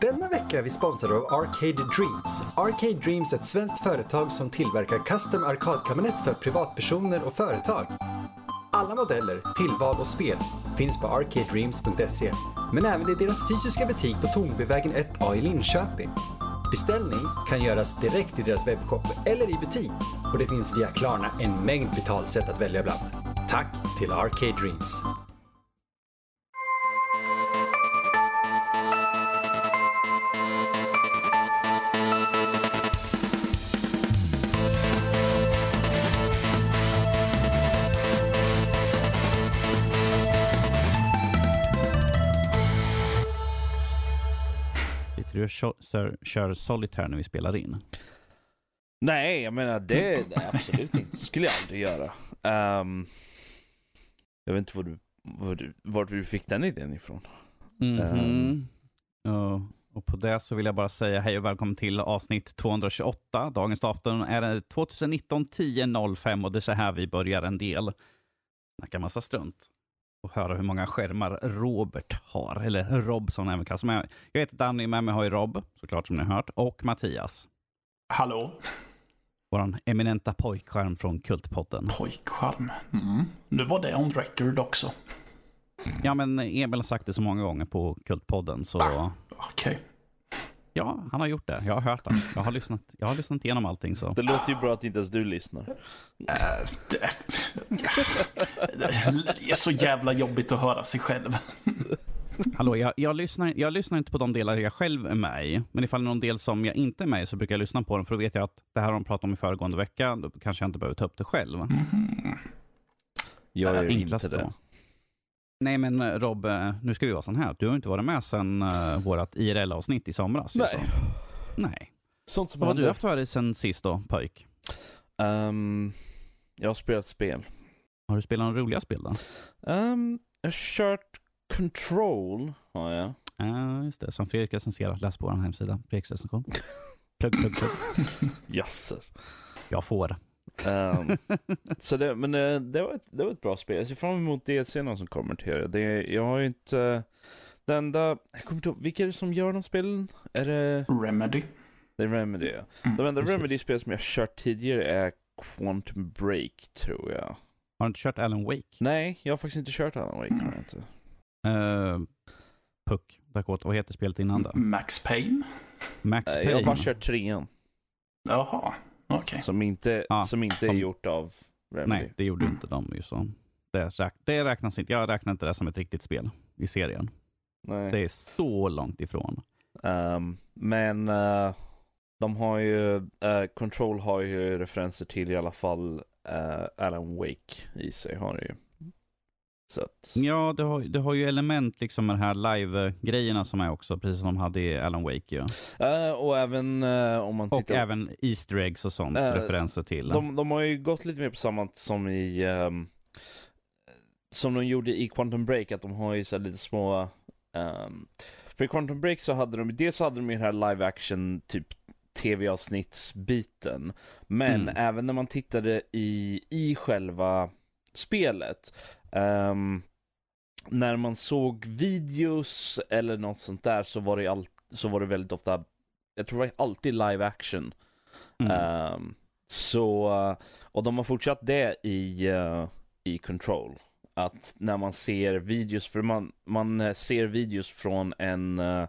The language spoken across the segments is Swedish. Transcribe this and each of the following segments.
Denna vecka är vi sponsrade av Arcade Dreams. Arcade Dreams är ett svenskt företag som tillverkar custom arkadkabinett för privatpersoner och företag. Alla modeller, tillval och spel finns på arcadedreams.se, men även i deras fysiska butik på Tornbyvägen 1A i Linköping. Beställning kan göras direkt i deras webbshop eller i butik och det finns via Klarna en mängd betalsätt att välja bland. Tack till Arcade Dreams! Du kör, kör, Solitaire när vi spelar in? Nej, jag menar det, det absolut inte. skulle jag aldrig göra. Um, jag vet inte var du, var du, vart du fick den idén ifrån. Mhm. Ehm. Ja, och på det så vill jag bara säga hej och välkommen till avsnitt 228. Dagens datum är det 2019 10.05 och det är så här vi börjar en del. Snacka massa strunt och höra hur många skärmar Robert har, eller Rob som han även kallas. Jag jag heter Danny, med mig har jag Rob, såklart som ni har hört, och Mattias. Hallå? Vår eminenta pojkskärm från Kultpodden. Pojkskärm. Mm. Nu var det on record också. Ja, men Emil har sagt det så många gånger på Kultpodden, så Ah. Okej. Ja, han har gjort det. Jag har hört det. Jag har lyssnat, jag har lyssnat igenom allting. Så. Det låter ju bra att inte ens du lyssnar. Eh, det, är så jävla jobbigt att höra sig själv. Hallå, jag, jag, lyssnar, jag lyssnar inte på de delar jag själv är med i, men ifall det är någon del som jag inte är med i så brukar jag lyssna på den, för då vet jag att det här har de pratat om i föregående vecka, då kanske jag inte behöver ta upp det själv. Mhm. Jag gör Enklast inte det. då. Nej men eh, Rob, eh, nu ska vi vara sån här. Du har inte varit med sedan uh, vårt IRL-avsnitt i somras. Nej. Så. Nej. Sånt som Vad har du haft för sen sist då, pojk? Ehm, jag har spelat spel. Har du spelat några roliga spel då? Um, jag har kört Control, har jag. Ja, just det. Som Fredrik recenserar. Läs på vår hemsida. Fredriks recension. Plugg, plugg, plugg. Jösses. Jag får. Ehm, så det, men det, det, var ett, det var ett bra spel. Jag ser fram emot DLCerna som kommer till det. det. Jag har ju inte... Det enda... Jag kommer inte ihåg, vilka är det som gör de spelen? Är det... Remedy. Det är Remedy, ja. Mm, De enda. Remedy-spel som jag har kört tidigare är Quantum Break, tror jag. Har du inte kört Alan Wake? Nej, jag har faktiskt inte kört Alan Wake, har jag inte. Uh, Puck, Dakota. Vad heter spelet innan då? Max Payne. Max Eh, Payne? Jag har bara kört trean, Jaha, okej. som inte, Ja, som inte är som- gjort av Remedy. Nej, det gjorde inte de ju så. Det, räk det räknas inte. Jag räknar inte det som ett riktigt spel i serien. Nej. Det är så långt ifrån. Ehm, men eh, de har ju, eh, Control har ju referenser till i alla fall eh, Alan Wake i sig har det ju. Att, Ja, det har, det har ju element liksom med de här live-grejerna som är också, precis som de hade i Alan Wake ju. Eh, och även eh, om man Och tittar även Easter eggs och sånt, Eh, referenser till. De, de har ju gått lite mer på samma som i ehm, som de gjorde i Quantum Break, att de har ju så lite små ehm, för i Quantum Break så hade de, dels så hade de ju den här live action typ tv-avsnittsbiten. Men Mm. även när man tittade i, i själva spelet ehm, när man såg videos eller något sånt där så var det, all, så var det väldigt ofta, jag tror det var alltid live action. Mm. Ehm, så, och de har fortsatt det i, eh, i Control. Att när man ser videos, för man, man eh, ser videos från en, eh,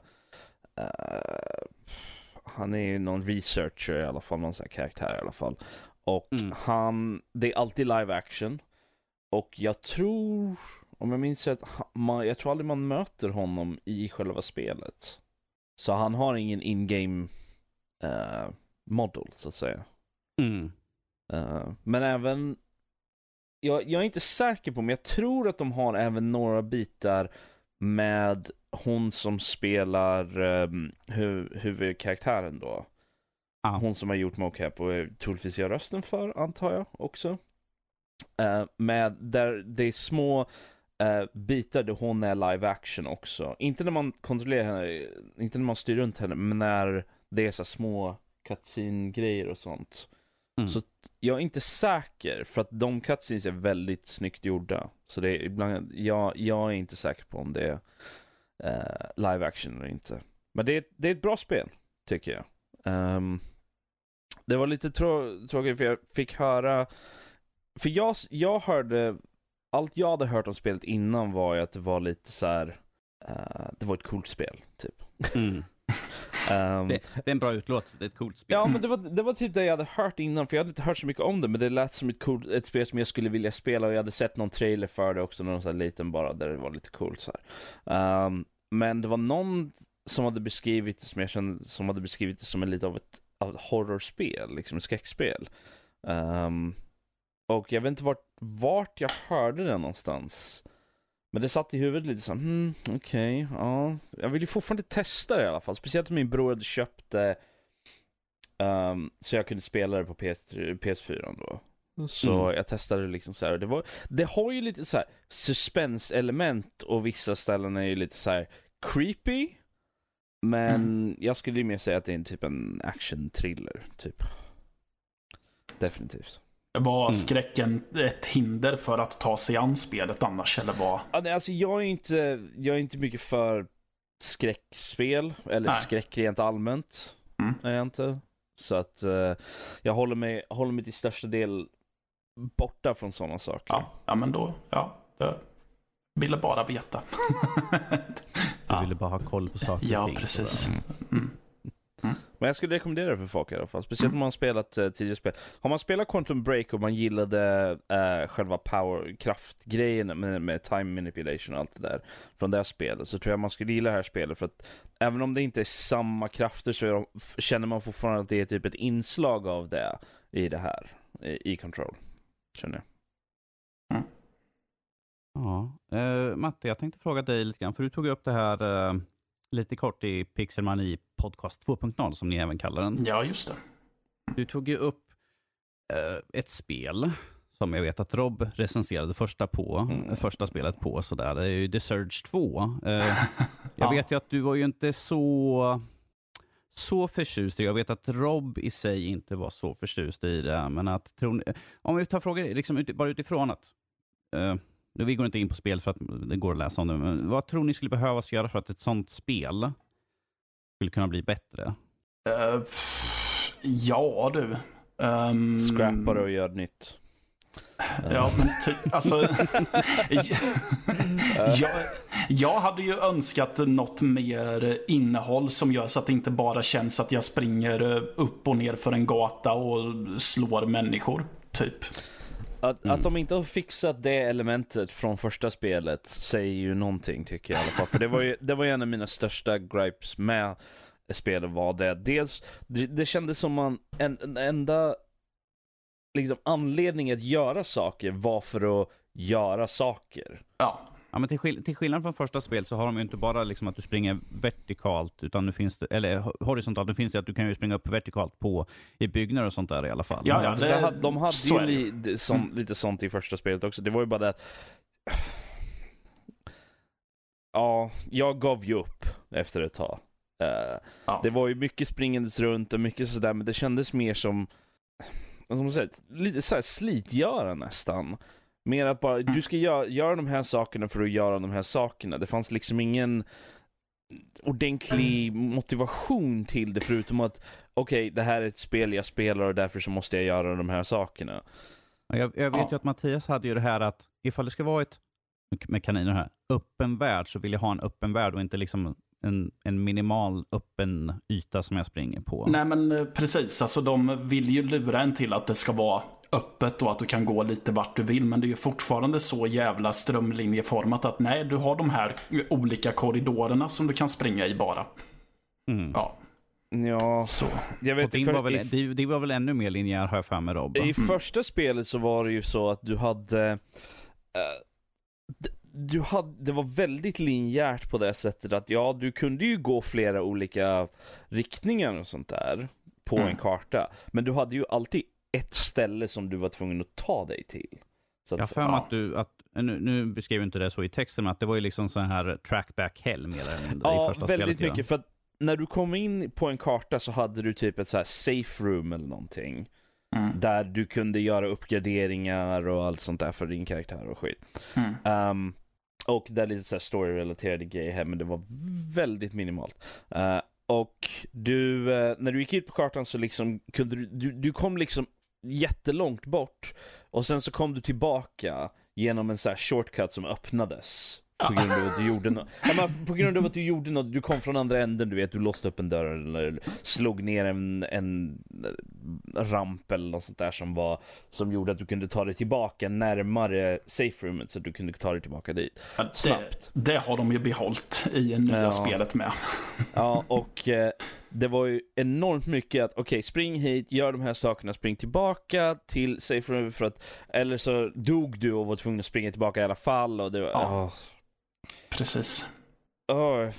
eh, han är ju någon researcher i alla fall, någon sån här karaktär i alla fall. Och Mm. han, det är alltid live action. Och jag tror, om jag minns rätt, man, jag tror aldrig man möter honom i själva spelet. Så han har ingen in-game eh, model så att säga. Mm. Eh, men även, jag, jag är inte säker på, men jag tror att de har även några bitar med hon som spelar um, hu, huvudkaraktären då. Ja. Hon som har gjort mocap och troligtvis gör rösten för, antar jag också. Eh, med där det är små eh, bitar där hon är live action också. Inte när man kontrollerar henne, inte när man styr runt henne, men när det är så små cutscene-grejer och sånt. Mm. Så jag är inte säker, för att de cutscenes är väldigt snyggt gjorda. Så det är ibland, jag, jag är inte säker på om det är eh, live action eller inte. Men det, är- det är ett bra spel, tycker jag. Ehm, det var lite trå- tråkigt för jag fick höra, för jag, jag hörde, allt jag hade hört om spelet innan var ju att det var lite så här. eh, det var ett coolt spel, typ. Mm. Ehm, Det, det är en bra utlåt, det är ett coolt spel. Ja, men det var, det var typ det jag hade hört innan, för jag hade inte hört så mycket om det, men det lät som ett, coolt, ett spel som jag skulle vilja spela och jag hade sett någon trailer för det också, någon sån här liten bara, där det var lite coolt så här. Ehm, men det var någon som hade beskrivit det som jag kände, som hade beskrivit det som en lite av ett, av ett horrorspel, liksom ett skräckspel. Ehm, och jag vet inte vart, vart jag hörde det någonstans. Men det satt i huvudet lite så här, hmm, okej, ja. Jag vill ju fortfarande testa det i alla fall. Speciellt om min bror hade köpt det ehm, så jag kunde spela det på PS3, PS4 då. Så Mm. jag testade det liksom så här. Det, var, det har ju lite så här suspense-element och vissa ställen är ju lite så här creepy. Men jag skulle ju mer säga att det är en typ en action-thriller, typ. Definitivt. Var Mm. skräcken ett hinder för att ta sig an spelet annars? Eller vad? Ja, nej, alltså jag är inte, jag är inte mycket för skräckspel, eller Nej. skräck rent allmänt. Mm. Är jag inte. Så att eh, jag håller mig, håller mig till största del borta från sådana saker. Ja, ja men då, ja. Jag ville bara veta. Du ja. ville bara ha koll på saker och ja, ting. precis. sådär. Mm. Men jag skulle rekommendera det för folk i alla fall. Speciellt om man har spelat uh, tidigare spel. Har man spelat Quantum Break och man gillade eh, själva power, kraftgrejen med, med time manipulation och allt det där från det här spelet så tror jag man skulle gilla det här spelet för att även om det inte är samma krafter så de, känner man fortfarande att det är typ ett inslag av det i det här, i, i Control. Känner jag. Ja. Eh, Matte, jag tänkte fråga dig lite grann, för du tog upp det här eh, lite kort i Pixelmani podcast 2.0 som ni även kallar den. Ja, just det. Du tog ju upp eh, ett spel som jag vet att Rob recenserade första på, Mm. första spelet på sådär. Det är ju The Surge 2. Eh, jag Ja. vet ju att du var ju inte så så förtjust i Jag vet att Rob i sig inte var så förtjust i det. Men att, tror ni, om vi tar frågor liksom ut, bara utifrån att eh, vi går inte in på spel för att det går att läsa om det, men vad tror ni skulle behövas göra för att ett sånt spel skulle kunna bli bättre? Eh, pff, ja, du. Um, Scrappa det och gör nytt. Ja, men typ, alltså. jag, jag hade ju önskat något mer innehåll som gör så att det inte bara känns att jag springer upp och ner för en gata och slår människor. Typ. Att, Mm. att de inte har fixat det elementet från första spelet säger ju någonting tycker jag i alla fall. För det var ju, det var ju en av mina största gripes med spelet var det. Dels, det, det kändes som man, en, en enda liksom, anledning att göra saker var för att göra saker. Ja, Ja, men till, skill- till skillnad från första spel så har de ju inte bara liksom att du springer vertikalt, utan nu finns det, eller ho- horisontalt, nu finns det att du kan ju springa upp vertikalt på i byggnader och sånt där i alla fall. Ja, ja. Det- hade, de hade så ju li, sån, Mm. lite sånt i första spelet också. Det var ju bara det att... Ja, jag gav ju upp efter ett tag. Eh, ja. Det var ju mycket springandes runt och mycket sådär, men det kändes mer som, man säga, lite såhär slitgöra nästan. Mer att bara, Mm. du ska göra, göra de här sakerna för att göra de här sakerna. Det fanns liksom ingen ordentlig motivation till det förutom att okej, det här är ett spel jag spelar och därför så måste jag göra de här sakerna. Ja, Jag, jag vet Ja. ju att Mattias hade ju det här att ifall det ska vara ett, med kaniner här, öppen värld så vill jag ha en öppen värld och inte liksom en, en minimal öppen yta som jag springer på. Nej men eh, precis, alltså de vill ju lura en till att det ska vara öppet och att du kan gå lite vart du vill. Men det är ju fortfarande så jävla strömlinjeformat att nej, du har de här olika korridorerna som du kan springa i bara. Mm. Ja, Ja, så. jag Och vet din för- var väl, i- det, det var väl ännu mer linjär har jag för mig Rob? I första spelet så var det ju så att du hade... d- du hade, det var väldigt linjärt på det sättet att ja, du kunde ju gå flera olika riktningar och sånt där på Mm. en karta. Men du hade ju alltid ett ställe som du var tvungen att ta dig till. Så Jag har att, för mig ja. att du, att, nu, nu beskrev inte det så i texten, men att det var ju liksom sån här trackback hell mer eller mindre i ja, första väldigt spelet. mycket. För att när du kom in på en karta så hade du typ ett så här safe room eller någonting. Mm. Där du kunde göra uppgraderingar och allt sånt där för din karaktär och skit. Mm. Ehm, Och det är lite så här story-relaterade grejer här, men det var väldigt minimalt. Uh, och du, uh, när du gick ut på kartan så liksom kunde du, du, du kom liksom jättelångt bort. Och sen så kom du tillbaka genom en så här shortcut som öppnades. På grund av att du gjorde något. Ja, på grund av att du gjorde något, du kom från andra änden, du vet, du låste upp en dörr eller slog ner en, en ramp eller något sånt där som var, som gjorde att du kunde ta dig tillbaka närmare safe roomet så att du kunde ta dig tillbaka dit. Ja, det, Snabbt. Det har de ju behållit i nya ja. spelet med. Ja, och eh, det var ju enormt mycket att, okej, okay, spring hit, gör de här sakerna, spring tillbaka till safe roomet för att, eller så dog du och var tvungen att springa tillbaka i alla fall och det var, ja. Oh. Precis. Oh.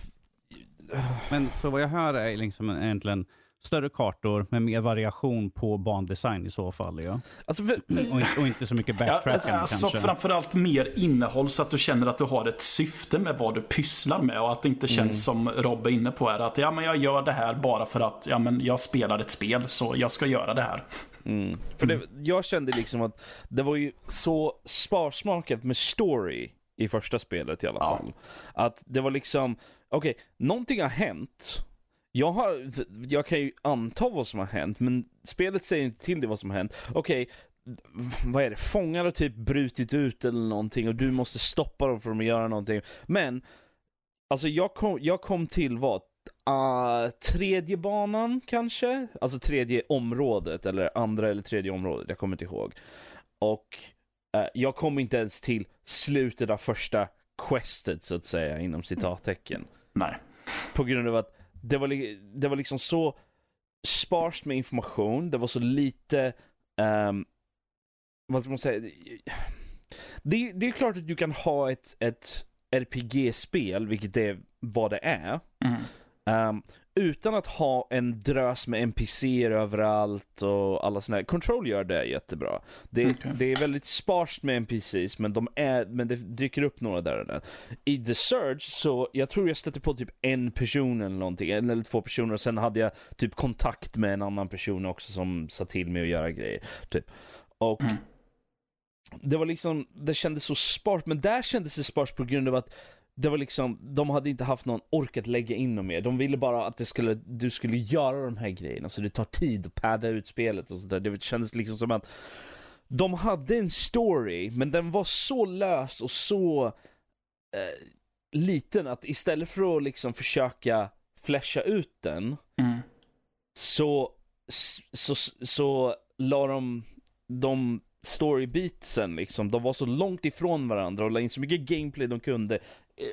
Men så vad jag hör är liksom egentligen större kartor med mer variation på bandesign i så fall. Ja. Alltså för. Och, och, inte så mycket backtracking ja, alltså, kanske. Framförallt mer innehåll så att du känner att du har ett syfte med vad du pysslar med och att det inte känns mm. som Rob är inne på här att ja men jag gör det här bara för att ja men jag spelar ett spel så jag ska göra det här. Mm. För det, jag kände liksom att det var ju så sparsmakat med story i första spelet i alla fall. Ja. Att det var liksom, okej, okay, någonting har hänt. Jag, har, jag kan ju anta vad som har hänt, men spelet säger inte till dig vad som har hänt. Okej, okay, vad är det, fångar har typ brutit ut eller någonting och du måste stoppa dem för att göra någonting. Men, alltså jag kom, jag kom till vad? Uh, tredje banan kanske? Alltså tredje området, eller andra eller tredje området, jag kommer inte ihåg. Och uh, jag kom inte ens till slutet av första questet så att säga, inom citattecken. Nej. På grund av att det var, det var liksom så sparst med information, det var så lite, um, vad ska man säga, det, det är klart att du kan ha ett, ett RPG-spel, vilket det är vad det är. Mm. Um, utan att ha en drös med NPCer överallt och alla sådana Control gör det jättebra. Det, okay. det är väldigt sparst med NPCs, men, de är, men det dyker upp några där och där. I The Surge så, jag tror jag stötte på typ en person eller någonting, en eller två personer, och sen hade jag typ kontakt med en annan person också som sa till mig att göra grejer. Typ. Och mm. det var liksom, det kändes så spart, men där kändes det spart på grund av att det var liksom, de hade inte haft någon ork att lägga in något mer. De ville bara att det skulle, du skulle göra de här grejerna, så det tar tid att padda ut spelet och sådär. Det kändes liksom som att de hade en story, men den var så lös och så eh, liten att istället för att liksom försöka flasha ut den, mm. så, så, så, så la de, de storybeatsen liksom, de var så långt ifrån varandra och la in så mycket gameplay de kunde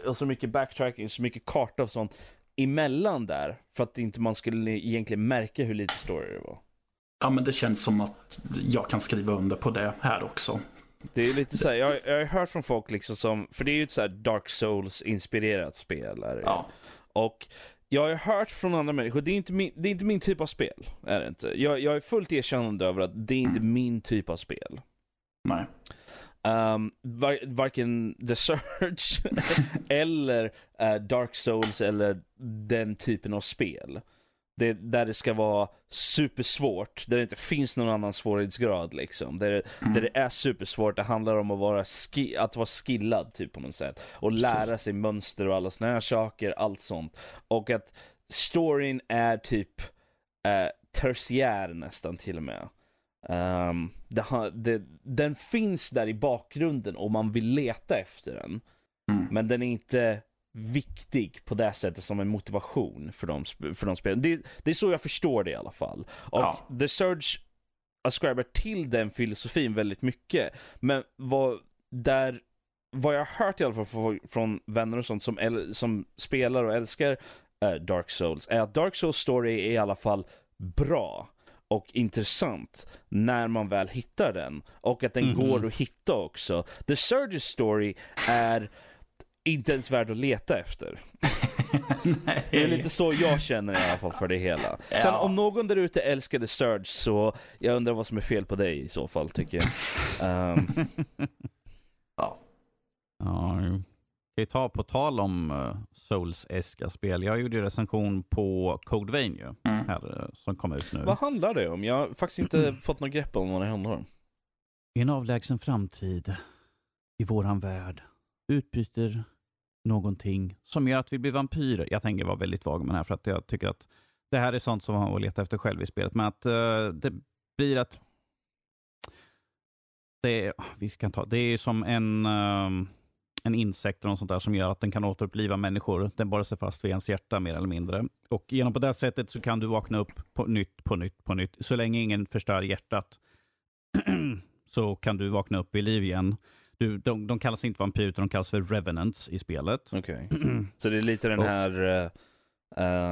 och så mycket backtracking, så mycket karta och sånt emellan där. För att inte man skulle egentligen märka hur lite story det var. Ja men det känns som att jag kan skriva under på det här också. Det är lite så här, jag, jag har hört från folk liksom som, för det är ju ett så Dark Souls inspirerat spel. Är det. Ja. Och jag har hört från andra människor, det är inte min, det är inte min typ av spel. Är det inte. Jag, jag är fullt erkännande över att det är inte mm. min typ av spel. Nej. Um, var, varken The Surge eller uh, Dark Souls eller den typen av spel. Det, där det ska vara supersvårt, där det inte finns någon annan svårighetsgrad liksom. Där, mm. där det är supersvårt, det handlar om att vara, ski, att vara skillad typ på något sätt. Och lära Precis. sig mönster och alla såna här saker, allt sånt. Och att storyn är typ uh, tertiär nästan till och med. Um, det, det, den finns där i bakgrunden om man vill leta efter den. Mm. Men den är inte viktig på det sättet som en motivation för de, för de spelen. Det, det är så jag förstår det i alla fall. Och ja. The Surge ascriber till den filosofin väldigt mycket. Men vad, där, vad jag har hört i alla fall från, från vänner och sånt som, som spelar och älskar äh, Dark Souls är att Dark Souls story är i alla fall bra och intressant när man väl hittar den. Och att den mm går att hitta också. The Surge's Story är inte ens värd att leta efter. det är lite så jag känner i alla fall för det hela. Ja. Sen om någon där ute älskar The Surge så jag undrar vad som är fel på dig i så fall tycker jag. Um... ja. Ja, kan ju ta på tal om uh, Souls-eska spel. Jag gjorde ju recension på Code Vein ju, mm. här, uh, som kom ut nu. Vad handlar det om? Jag har faktiskt inte fått något grepp om vad det handlar om. I en avlägsen framtid, i våran värld, utbyter någonting som gör att vi blir vampyrer. Jag tänker vara väldigt vag med det här för att jag tycker att det här är sånt som man letar efter själv i spelet. Men att uh, det blir att det är, vi kan ta, det är som en, uh, en insekt eller något sånt där som gör att den kan återuppliva människor. Den borrar sig fast vid ens hjärta mer eller mindre. Och genom på det sättet så kan du vakna upp på nytt, på nytt, på nytt. Så länge ingen förstör hjärtat så kan du vakna upp i liv igen. Du, de, de kallas inte vampyrer, utan de kallas för revenants i spelet. Okej. Så det är lite den här, uh,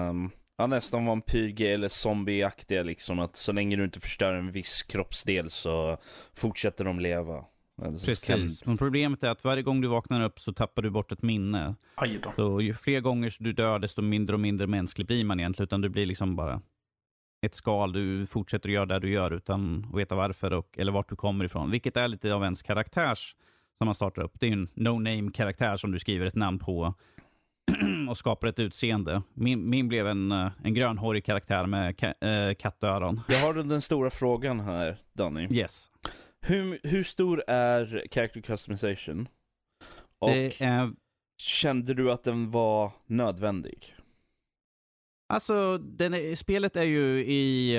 um, ja nästan vampyr eller zombieaktiga liksom. Att så länge du inte förstör en viss kroppsdel så fortsätter de leva. Precis, men problemet är att varje gång du vaknar upp så tappar du bort ett minne. Aj då. Så ju fler gånger du dör, desto mindre och mindre mänsklig blir man egentligen. Utan du blir liksom bara ett skal. Du fortsätter att göra det du gör utan att veta varför och, eller vart du kommer ifrån. Vilket är lite av ens karaktärs som man startar upp. Det är en no-name-karaktär som du skriver ett namn på och skapar ett utseende. Min, min blev en, eh, en grönhårig karaktär med ka, äh, kattöron. Jag har den stora frågan här, Danny. Yes. Hur, hur stor är character customization? Och är... kände du att den var nödvändig? Alltså, den är, spelet är ju i...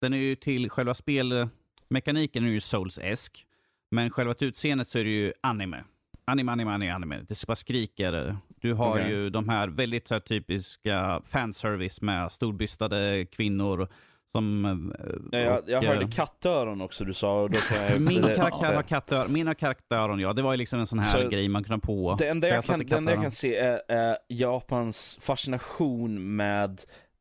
Den är ju till själva spelmekaniken är ju Souls-esk. Men själva utseendet så är det ju anime. Anime, anime, anime, anime. Det bara skriker. Du har okay. ju de här väldigt så här, typiska fanservice med storbystade kvinnor som... Ja, jag, jag hörde kattöron också du sa. då jag... Min karaktär har kattöron, mina karaktäron ja. Det var ju liksom en sån här så grej man kunde på. Det enda jag, jag, kan, det enda jag kan se är, är Japans fascination med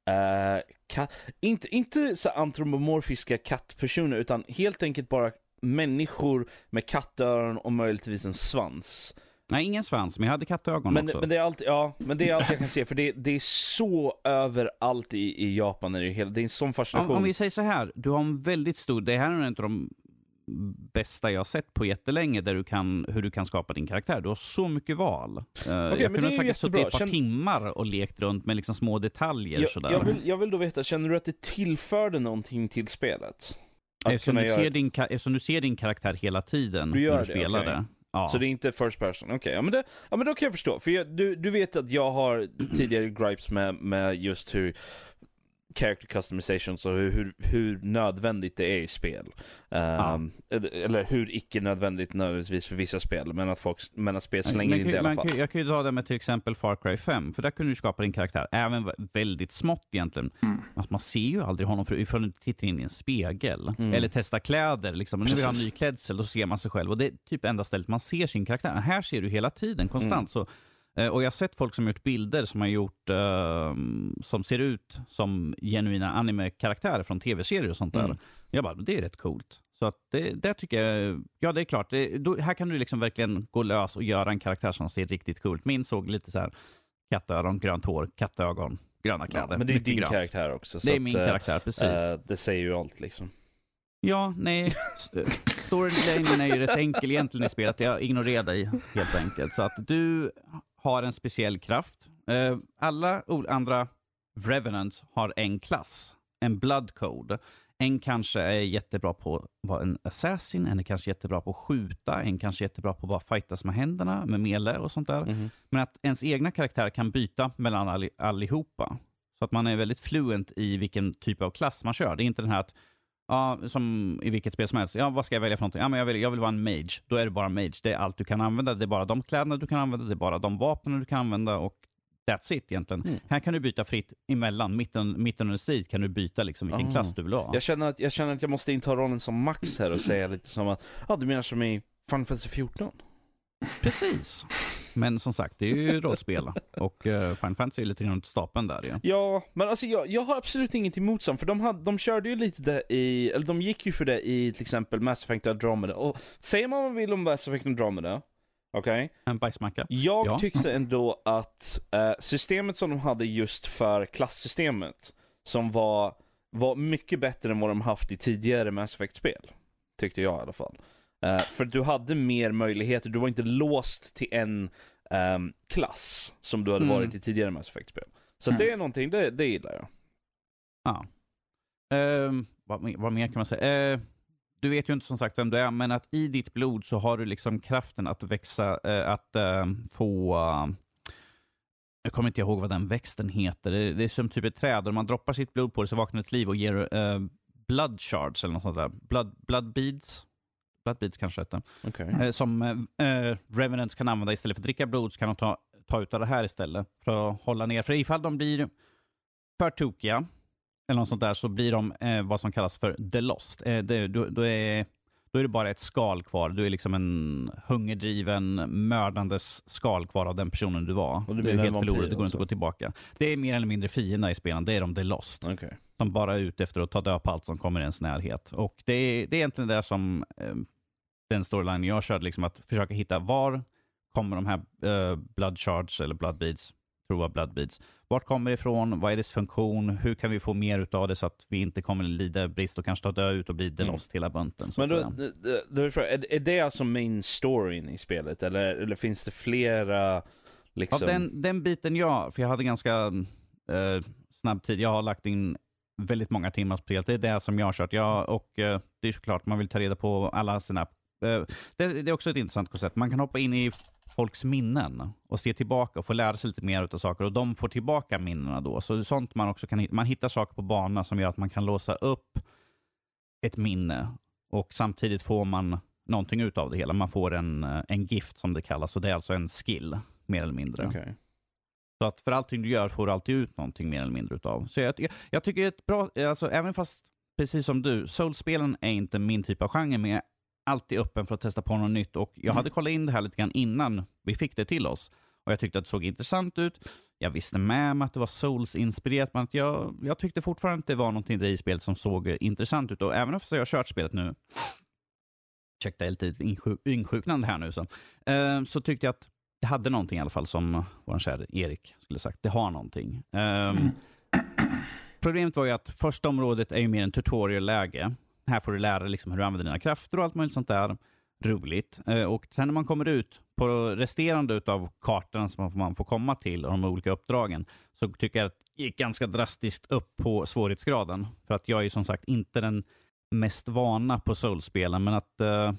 Uh, kat, inte, inte så antropomorfiska kattpersoner utan helt enkelt bara människor med kattöron och möjligtvis en svans. Nej, ingen svans, men jag hade kattögon men, också. Men det är allt, ja, men det är allt jag kan se, för det, det är så överallt i, i Japan. Är det, hela, det är en sån fascination. Om, om vi säger så här, du har en väldigt stor, det här är en av de bästa jag sett på jättelänge, där du kan, hur du kan skapa din karaktär. Du har så mycket val. Uh, okay, jag kunde säkert suttit ett par Känn... timmar och lekt runt med liksom små detaljer. Jag, sådär. Jag, vill, jag vill då veta, känner du att det tillförde någonting till spelet? Eftersom du, ser din, eftersom du ser din karaktär hela tiden du gör när du det, spelar okay. Ja. Så det är inte first person? Okej, okay. ja, men ja men då kan jag förstå. För jag, du, du vet att jag har tidigare gripes med, med just hur character customizations och hur, hur, hur, nödvändigt det är i spel. Um, Eller hur icke nödvändigt nödvändigtvis för vissa spel, men att, folk, men att spel slänger in det i alla fall. Kan, jag kan ju ta det med till exempel Far Cry 5, för där kunde du skapa din karaktär, även väldigt smått egentligen. Mm. Alltså, man ser ju aldrig honom för, ifall du inte tittar in i en spegel. Mm. Eller testar kläder, liksom. nu vill jag ha en ny klädsel, då ser man sig själv. Och det är typ enda stället man ser sin karaktär. Här ser du hela tiden, konstant. Mm. Så och jag har sett folk som gjort bilder som har gjort uh, som ser ut som genuina anime-karaktärer från tv-serier och sånt där. Mm. Jag bara, det är rätt coolt. Så att det, det tycker jag, ja det är klart, det, då, här kan du liksom verkligen gå lös och göra en karaktär som ser riktigt coolt. Min såg lite så här kattöron, grönt hår, kattögon, gröna kläder. Ja, men det är din grönt. karaktär också. Det är min att, karaktär, precis. Äh, det säger ju allt liksom. Ja, nej. Storylinen är ju rätt enkel egentligen i spelet. Jag ignorerar dig helt enkelt. Så att du har en speciell kraft. Uh, alla andra Revenants har en klass, en blood code. En kanske är jättebra på att vara en assassin, en är kanske jättebra på att skjuta, en kanske är jättebra på att bara fightas med händerna, med mele och sånt där. Mm. Men att ens egna karaktär kan byta mellan all, allihopa. Så att man är väldigt fluent i vilken typ av klass man kör. Det är inte den här att Ja, som i vilket spel som helst. Ja, vad ska jag välja för någonting? Ja, men jag, vill, jag vill vara en mage. Då är det bara mage. Det är allt du kan använda. Det är bara de kläderna du kan använda. Det är bara de vapnen du kan använda. Och that's it egentligen. Mm. Här kan du byta fritt emellan. Mitten, mitten under strid kan du byta liksom vilken oh. klass du vill ha. Jag känner, att, jag känner att jag måste inta rollen som Max här och säga lite som att, ja du menar som i Final Fantasy 14? Precis. Men som sagt, det är ju rollspel. Och uh, Final Fantasy är lite runt stapeln där ja. Ja, men alltså jag, jag har absolut inget emot sånt. För de, hade, de körde ju lite det i, eller de gick ju för det i till exempel Mass Effect Andromeda. Och säger man vad man vill om Mass Effect Andromeda, okej? Okay? En bajsmacka. Jag ja. tyckte ändå att uh, systemet som de hade just för klasssystemet, som var, var mycket bättre än vad de haft i tidigare Mass Effect-spel. Tyckte jag i alla fall. Uh, för du hade mer möjligheter, du var inte låst till en um, klass som du hade mm. varit i tidigare Mass Effect-spel. Så mm. det är någonting, det, det gillar jag. Ja. Uh, vad, vad mer kan man säga? Uh, du vet ju inte som sagt vem du är, men att i ditt blod så har du liksom kraften att växa, äh, att äh, få jag kommer inte ihåg vad den växten heter. Det, det är som typ ett träd och man droppar sitt blod på det så vaknar ett liv och ger uh, blood shards eller något sånt där. Blood, blood beads. Blood beads kanske heter. Okay. Uh, som uh, Revenants kan använda istället för att dricka blod så kan de ta, ta ut av det här istället. För att hålla ner. För ifall de blir för tokiga eller något sånt där så blir de vad som kallas för the lost. det, då, då är då är det bara ett skal kvar. Du är liksom en hungerdriven, mördandes skal kvar av den personen du var. Och du, du är helt förlorad, det går alltså. inte att gå tillbaka. Det är mer eller mindre fiender i spelen, det är de The Lost. Okay. De bara är ute efter att ta död på allt som kommer i ens närhet. Och det är, det är egentligen det som eh, den storyline jag körde, liksom att försöka hitta var kommer de här eh, blood shards eller blood beads, tror jag blood beads, vart kommer det ifrån? Vad är dess funktion? Hur kan vi få mer av det så att vi inte kommer lida brist och kanske ta död ut och bli the lost mm. hela bunten? Men då, då, är, är det alltså main storyn i spelet eller, eller finns det flera liksom? Ja, den, den biten ja, för jag hade ganska eh, snabb tid. Jag har lagt in väldigt många timmar på spelet. Det är det som jag har kört. Jag, och eh, det är såklart, man vill ta reda på alla sina... Eh, det, det, är också ett intressant koncept. Man kan hoppa in i folks minnen och se tillbaka och få lära sig lite mer av saker och de får tillbaka minnena då. Så det är sånt man också kan Man hittar saker på banan som gör att man kan låsa upp ett minne och samtidigt får man någonting ut av det hela. Man får en, eh, en gift som det kallas och det är alltså en skill mer eller mindre. Okay. Så att för allting du gör får du alltid ut någonting mer eller mindre utav. Så jag, jag, jag tycker det är ett bra, alltså även fast precis som du, Soulspelen är inte min typ av genre, men jag alltid öppen för att testa på något nytt och jag mm. hade kollat in det här lite grann innan vi fick det till oss. Och jag tyckte att det såg intressant ut. Jag visste med mig att det var Souls-inspirerat, men att jag, jag tyckte fortfarande att det var någonting i spelet som såg intressant ut. Och även om jag har kört spelet nu, ursäkta, jag är lite insjuknande här nu, så, eh, så tyckte jag att det hade någonting i alla fall, som vår kära Erik skulle sagt. Det har någonting. Mm. Problemet var ju att första området är ju mer en tutorial-läge. Här får du lära dig liksom hur du använder dina krafter och allt möjligt sånt där. Roligt. Eh, och sen när man kommer ut på resterande av kartan som man får komma till och de olika uppdragen så tycker jag att det gick ganska drastiskt upp på svårighetsgraden. För att jag är som sagt inte den mest vana på soulspelen men att uh,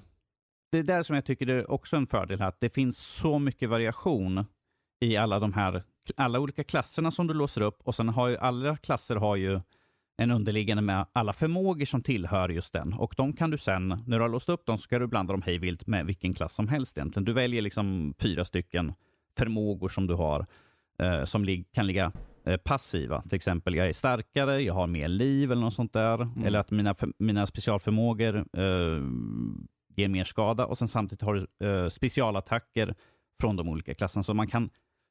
det är där som jag tycker det är också en fördel här, att det finns så mycket variation i alla de här, alla olika klasserna som du låser upp och sen har ju alla klasser har ju en underliggande med alla förmågor som tillhör just den. Och de kan du sen, när du har låst upp dem, så ska du blanda dem hejvilt med vilken klass som helst egentligen. Du väljer liksom fyra stycken förmågor som du har, eh, som lig kan ligga eh, passiva. Till exempel, jag är starkare, jag har mer liv eller något sånt där. Mm. Eller att mina, mina specialförmågor eh, ger mer skada. Och sen samtidigt har du eh, specialattacker från de olika klasserna. Så man kan,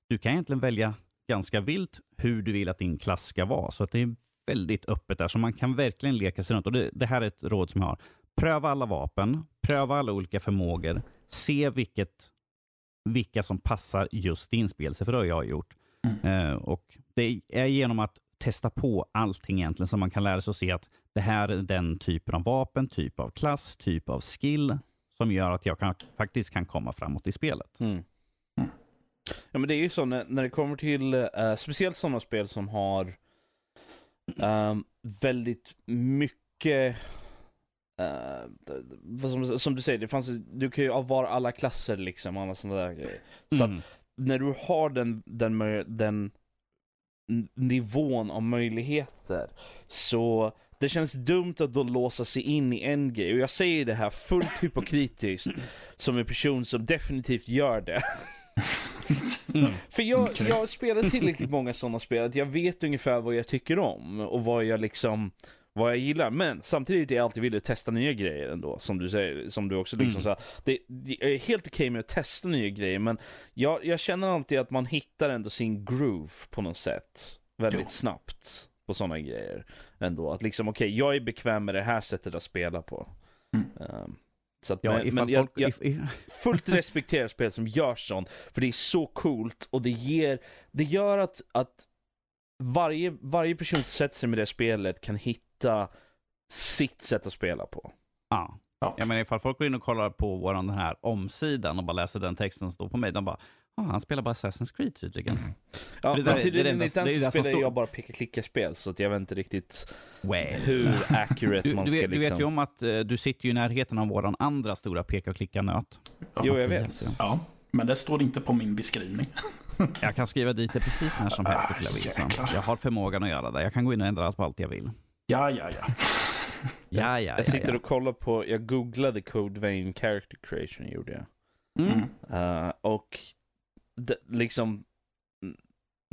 du kan egentligen välja ganska vilt hur du vill att din klass ska vara. Så att det är väldigt öppet där, så man kan verkligen leka sig runt. Och det, det här är ett råd som jag har. Pröva alla vapen, pröva alla olika förmågor, se vilket, vilka som passar just din spelse, för det har jag gjort. Mm. Uh, och Det är genom att testa på allting egentligen som man kan lära sig att se att det här är den typen av vapen, typ av klass, typ av skill som gör att jag kan, faktiskt kan komma framåt i spelet. Mm. Ja men det är ju så när, när det kommer till uh, speciellt sådana spel som har Um, väldigt mycket Uh, som, som, du säger, det fanns, du kan ju vara alla klasser liksom, alla sådana där grejer. Så mm. att när du har den, den, den nivån av möjligheter så det känns dumt att då låsa sig in i en grej. Och jag säger det här fullt hypokritiskt som en person som definitivt gör det. Mm. För jag, okay. jag spelar tillräckligt många sådana spel att jag vet ungefär vad jag tycker om och vad jag liksom vad jag gillar, men samtidigt är jag alltid villig att testa nya grejer ändå, som du säger, som du också liksom mm. sa. Det, det, är helt okej okay med att testa nya grejer, men jag, jag känner alltid att man hittar ändå sin groove på något sätt, väldigt jo. snabbt på sådana grejer ändå. Att liksom, okej, okay, jag är bekväm med det här sättet att spela på. Mm. Um, så att, ja, men, men jag, jag fullt respekterar spel som gör sånt, för det är så coolt och det ger, det gör att, att varje, varje person som sätter sig med det spelet kan hitta sitt sätt att spela på. Ja. Ja. Jag menar ifall folk går in och kollar på vår den här omsidan och bara läser den texten som står på mig, de bara ah, han spelar bara Assassin's Creed tydligen. Ja, Det men tydligen det är det det det som spelar jag bara picka-klicka-spel, så att jag vet inte riktigt Well. hur accurate Du, man du, ska vet, du liksom... vet ju om att eh, du sitter ju i närheten av våran andra stora peka och klicka-nöt. Jo, jag vet. Ja, men det står inte på min beskrivning. Jag kan skriva dit det precis när som helst ifall jag vill. Jäklar. Jag har förmågan att göra det. Jag kan gå in och ändra allt på allt jag vill. Ja, ja, ja. Ja, ja, ja. Jag sitter ja. och kollar på, jag googlade Code Vein Character Creation gjorde jag. Mm. Uh, och det, liksom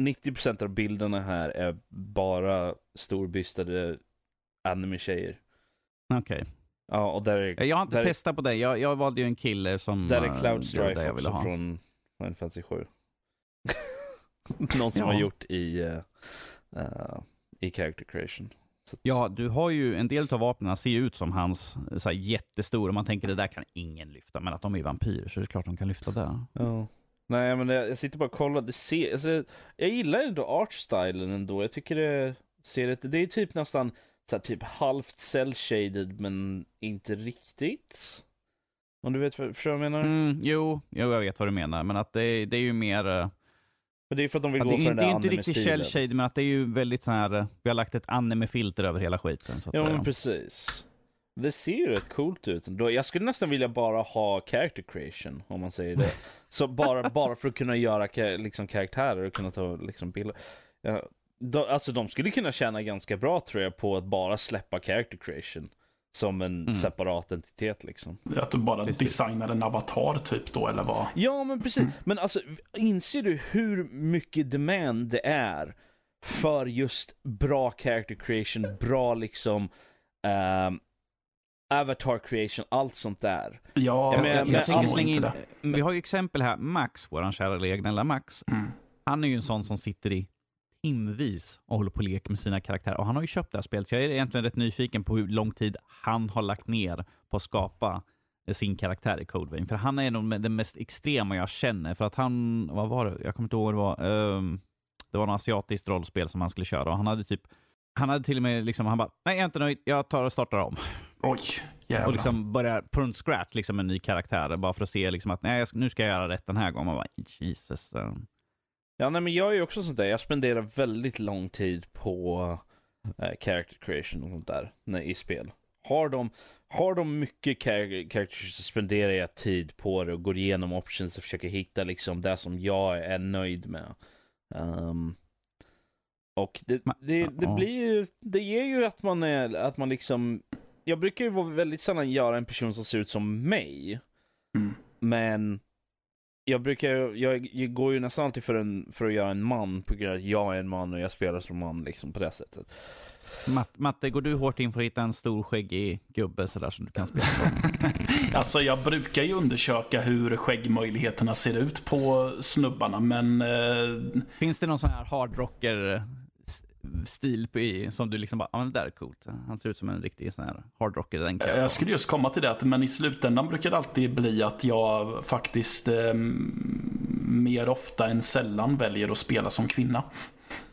90% av bilderna här är bara storbystade anime-tjejer. Okej. Ja, och där är, Jag har inte där, är- testat på det. Jag, jag valde ju en kille som... där eh, är Cloud var det Strife jag också ha. från Final Fantasy 7. Någon som Ja. har gjort i, uh, uh, i Character Creation. Att- Ja, du har ju en del av vapnen ser ju ut som hans så här, jättestora. Man tänker det där kan ingen lyfta, men att de är vampyrer så är det klart de kan lyfta det. Ja. Nej men jag, sitter bara och kollar, det ser, alltså, jag gillar ändå artstylen ändå. Jag tycker det ser ett, det är typ nästan så här, typ halvt cell-shaded men inte riktigt. Om du vet vad, förstår vad jag menar? Mm, jo, jo, jag vet vad du menar, men att det, det är ju mer... eh, Men det är för att de vill gå det, för är, den det är inte riktigt anime-stilen. shell shade, men att det är ju väldigt så här. eh, Vi har lagt ett anime-filter över hela skiten. Så att Ja säga. men precis. Det ser ju rätt coolt ut. Då, jag skulle nästan vilja bara ha character creation, om man säger det. Så bara, bara för att kunna göra liksom, karaktärer och kunna ta liksom, bilder. Ja, då, alltså de skulle kunna tjäna ganska bra tror jag på att bara släppa character creation. Som en Mm. separat entitet liksom. Att du bara Precis. designar en avatar typ då, eller vad? Ja men precis. Men alltså inser du hur mycket demand det är för just bra character creation, bra liksom ehm, avatar creation, allt sånt där. Ja, jag, men- jag tänker slänga inte in, det. vi har ju exempel här, Max, våran kära egna Max. Mm. Han är ju en sån som sitter i timvis och håller på och leker med sina karaktärer. Och han har ju köpt det här spelet, så jag är egentligen rätt nyfiken på hur lång tid han har lagt ner på att skapa eh, sin karaktär i Code Vein. För han är nog den mest extrema jag känner. För att han, vad var det? Jag kommer inte ihåg vad det var. Ehm, det var något asiatiskt rollspel som han skulle köra och han hade typ han hade till och med liksom, han bara, nej jag är inte nöjd, jag tar och startar om. Oj, jävlar. Och liksom börjar från scratch liksom en ny karaktär bara för att se liksom att nej, nu ska jag göra rätt den här gången. Man bara, Jesus. eh. Ja nej men jag är ju också sånt där, jag spenderar väldigt lång tid på eh, character creation och sånt där när, i spel. Har de, har de mycket char- characters så spenderar jag tid på det och går igenom options och försöker hitta liksom det som jag är nöjd med. Ehm, och det, det, det blir ju, det ger ju att man är, att man liksom, jag brukar ju vara väldigt sällan göra en person som ser ut som mig. Mm. Men jag brukar, jag, jag går ju nästan alltid för, en, för att göra en man på grund av att jag är en man och jag spelar som man liksom på det sättet. Matt, Matte, går du hårt in för att hitta en stor skäggig gubbe sådär som du kan spela som? Alltså jag brukar ju undersöka hur skäggmöjligheterna ser ut på snubbarna, men eh, Finns det någon sån här hardrocker stil på som du liksom bara, ja men det där är coolt. Han ser ut som en riktig sån här hardrocker. Den kan jag jag skulle just komma till det, att- men i slutändan brukar det alltid bli att jag faktiskt eh, mer ofta än sällan väljer att spela som kvinna.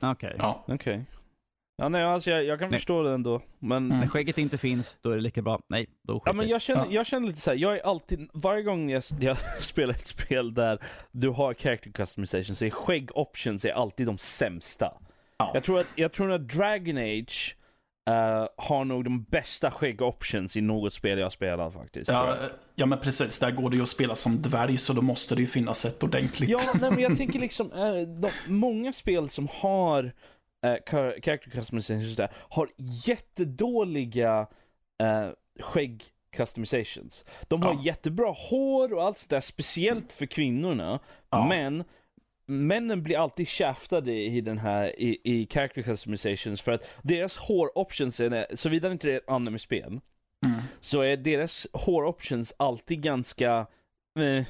Okej. Ja. Okej. Ja nej alltså jag, jag kan Nej. förstå det ändå. Men, Mm. När skägget inte finns, då är det lika bra. Nej, då ja, men jag, känner, Ja. jag känner lite så här, jag är alltid, varje gång jag, jag spelar ett spel där du har character customization så är skägg options är alltid de sämsta. Ja. Jag tror att, jag tror att Dragon Age eh, har nog de bästa skägg options i något spel jag spelat faktiskt. tror jag. Ja, ja, men precis. Där går det ju att spela som dvärg, så då måste det ju finnas ett ordentligt. Ja, nej, men jag tänker liksom, eh, de, många spel som har eh, char- character customization sådär, har jättedåliga eh, skägg customizations. De har Ja. jättebra hår och allt sådär, speciellt för kvinnorna. Ja. Men männen blir alltid shaftade i den här, i, i character customizations för att deras hår options, är, såvida inte det är ett anime-spel, Mm. så är deras hår options alltid ganska eh,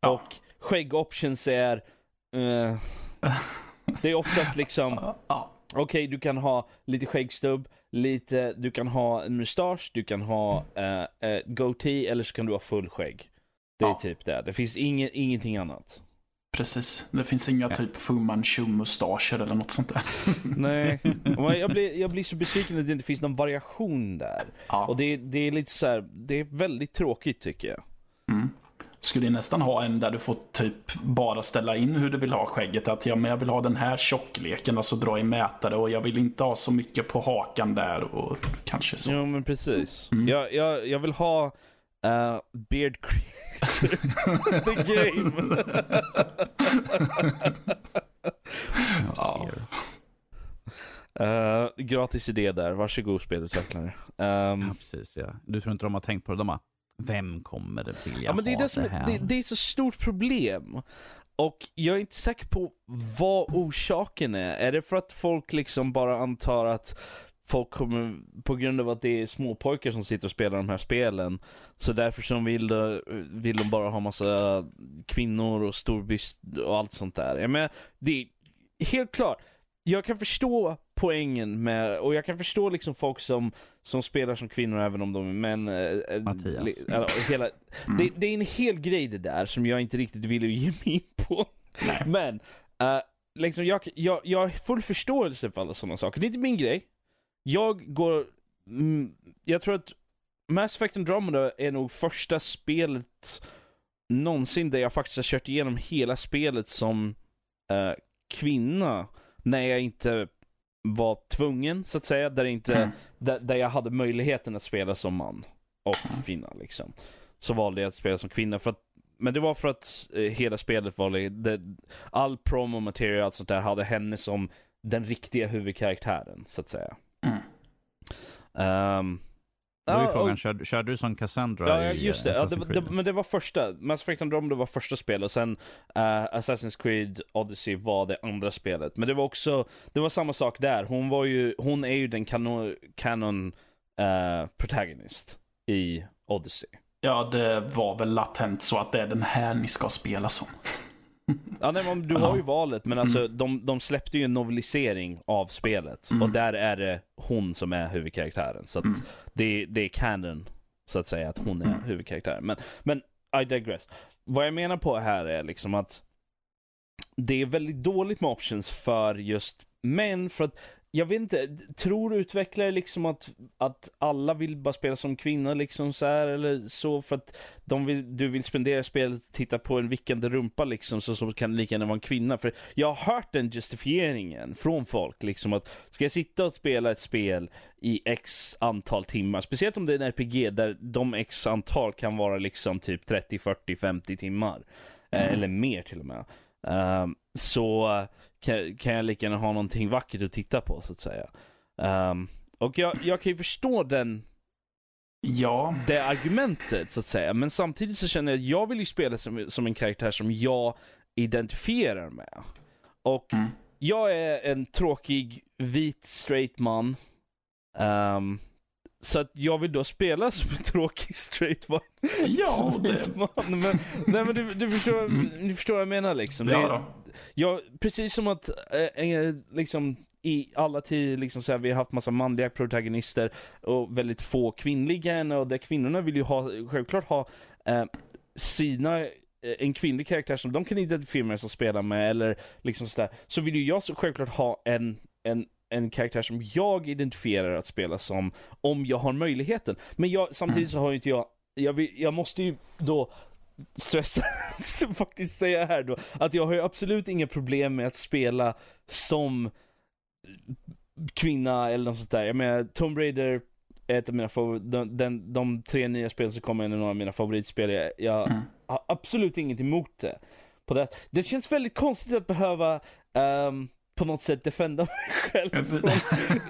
Ja. och skägg options är eh, det är oftast liksom Ja. okej du kan ha lite skäggstubb, lite, du kan ha en mustasch, du kan ha eh, eh, goatee eller så kan du ha full skägg. Det är Ja. typ det. Det finns inget, ingenting annat. Precis. Det finns inga typ Fu Manchu-mustascher eller något sånt där. Nej, jag blir, jag blir så besviken att det inte finns någon variation där. Ja. Och det, det är lite så här, det är väldigt tråkigt tycker jag. Mm. skulle nästan ha en där du får typ bara ställa in hur du vill ha skägget. Att ja, men jag vill ha den här tjockleken och så dra i mätare och jag vill inte ha så mycket på hakan där och kanske så. Jo men precis. Mm. Jag, jag, jag vill ha uh, Beard Creator The Game. Ja. Uh, gratis idé där, varsågod spelutvecklare. Um, Ja, precis ja. Du tror inte de har tänkt på det? De har, vem kommer det vilja Ja men det är ha det som, här? det, det är så stort problem. Och jag är inte säker på vad orsaken är. Är det för att folk liksom bara antar att folk kommer, på grund av att det är småpojkar som sitter och spelar de här spelen, så därför som vill, de- vill de bara ha massa kvinnor och storbyst och allt sånt där. Jag menar, det är helt klart. Jag kan förstå poängen med, och jag kan förstå liksom folk som, som spelar som kvinnor även om de är män. eh, eh, Mattias. li- eller, hela, det, det är en hel grej det där som jag inte riktigt vill ge mig in på. Nej. Men, eh, liksom jag, jag, jag har full förståelse för alla sådana saker. Det är inte min grej. Jag går, mm, jag tror att Mass Effect Andromeda är nog första spelet någonsin där jag faktiskt har kört igenom hela spelet som eh, kvinna. När jag inte var tvungen, så att säga. Där, inte, Mm. där, där jag hade möjligheten att spela som man och kvinna liksom. Så valde jag att spela som kvinna för att men det var för att eh, hela spelet var det, all promo material och allt sånt där hade henne som den riktiga huvudkaraktären, så att säga. Ehm, Då är frågan, och- körde, körde du som Cassandra Ja, i just det. Ja, det, Assassin's var- Creed? det. Men det var första. Mass Effect Andromeda var första spelet och sen eh, Assassin's Creed Odyssey var det andra spelet. Men det var också, det var samma sak där. Hon var ju, hon är ju den canon, canon eh, protagonist i Odyssey. Ja, det var väl latent så att det är den här ni ska spela som. Ja, nej, men du har ju valet, men alltså de, de släppte ju en novelisering av spelet. Mm. Och där är det hon som är huvudkaraktären. Så att Mm. det, det är canon, så att säga, att hon är huvudkaraktären. Men, men I digress. Vad jag menar på här är liksom att det är väldigt dåligt med options för just män, för att jag vet inte, tror utvecklare liksom att, att alla vill bara spela som kvinna liksom så här eller så för att de vill, du vill spendera spelet och titta på en vickande rumpa liksom så, så kan det lika gärna vara en kvinna. För jag har hört den justifieringen från folk liksom att ska jag sitta och spela ett spel i x antal timmar, speciellt om det är en RPG där de x antal kan vara liksom typ 30, 40, 50 timmar. Eh, eller mer till och med. Ehm, så kan, kan jag lika gärna ha någonting vackert att titta på så att säga. Ehm, och jag, jag kan ju förstå den, Ja, det argumentet så att säga. Men samtidigt så känner jag att jag vill ju spela som, som en karaktär som jag identifierar med. Och Mm. jag är en tråkig vit straight man. Ehm, så att jag vill då spela som en tråkig straight man. ja som det... man. Men, nej men du, du, förstår, Mm. du förstår vad jag menar liksom. Det Ja, är- då. Ja, precis som att eh, eh, liksom i alla tider liksom så här, vi har haft massa manliga protagonister och väldigt få kvinnliga och där kvinnorna vill ju ha, självklart ha eh, sina eh, en kvinnlig karaktär som de kan identifiera med som spelar med eller liksom sådär. Så vill ju jag så självklart ha en, en en karaktär som jag identifierar att spela som om jag har möjligheten. Men jag, samtidigt så har ju inte jag, jag, vill, jag måste ju då stressa, faktiskt säga här då, att jag har ju absolut inga problem med att spela som kvinna eller något sånt där. Jag menar, Tomb Raider är ett av mina favorit, de, den, de tre nya spel som kommer är några av mina favoritspel. Jag, jag Mm. har absolut inget emot det. På det. det känns väldigt konstigt att behöva ehm, på något sätt defenda mig själv. Från,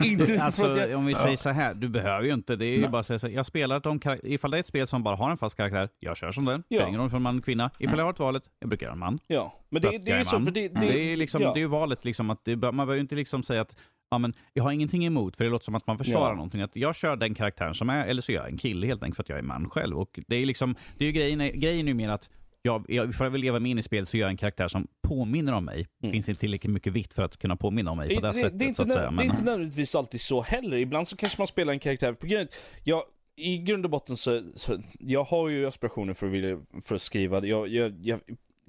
inte Alltså, jag, om vi Ja. säger så här, du behöver ju inte. Det är ju bara att säga så här, jag spelar de ifall det är ett spel som bara har en fast karaktär, jag kör som den. Ja. Ingen roll om man är kvinna. Ifall jag har ett valet, jag brukar göra en man. ja. Men det, det jag är är ju så, för det, det, Det är, liksom, ja. det är ju valet liksom att det, man behöver ju inte liksom säga att ja, men jag har ingenting emot, för det låter som att man försvarar Ja. någonting. Att jag kör den karaktären som är, eller så är jag en kille helt enkelt för att jag är man själv. Och det är liksom, det är ju grejen, grejen är ju mer att jag, jag, för jag vill leva mig in i spelet så gör jag en karaktär som påminner om mig. Mm. Finns inte tillräckligt mycket vitt för att kunna påminna om mig på det, det, sättet. det, är inte, nö- säga. det är Men, inte nödvändigtvis alltid så heller. Ibland så kanske man spelar en karaktär på grund jag, I grund och botten så, så jag har ju aspirationer för att, vilja, för att skriva. Jag, jag, jag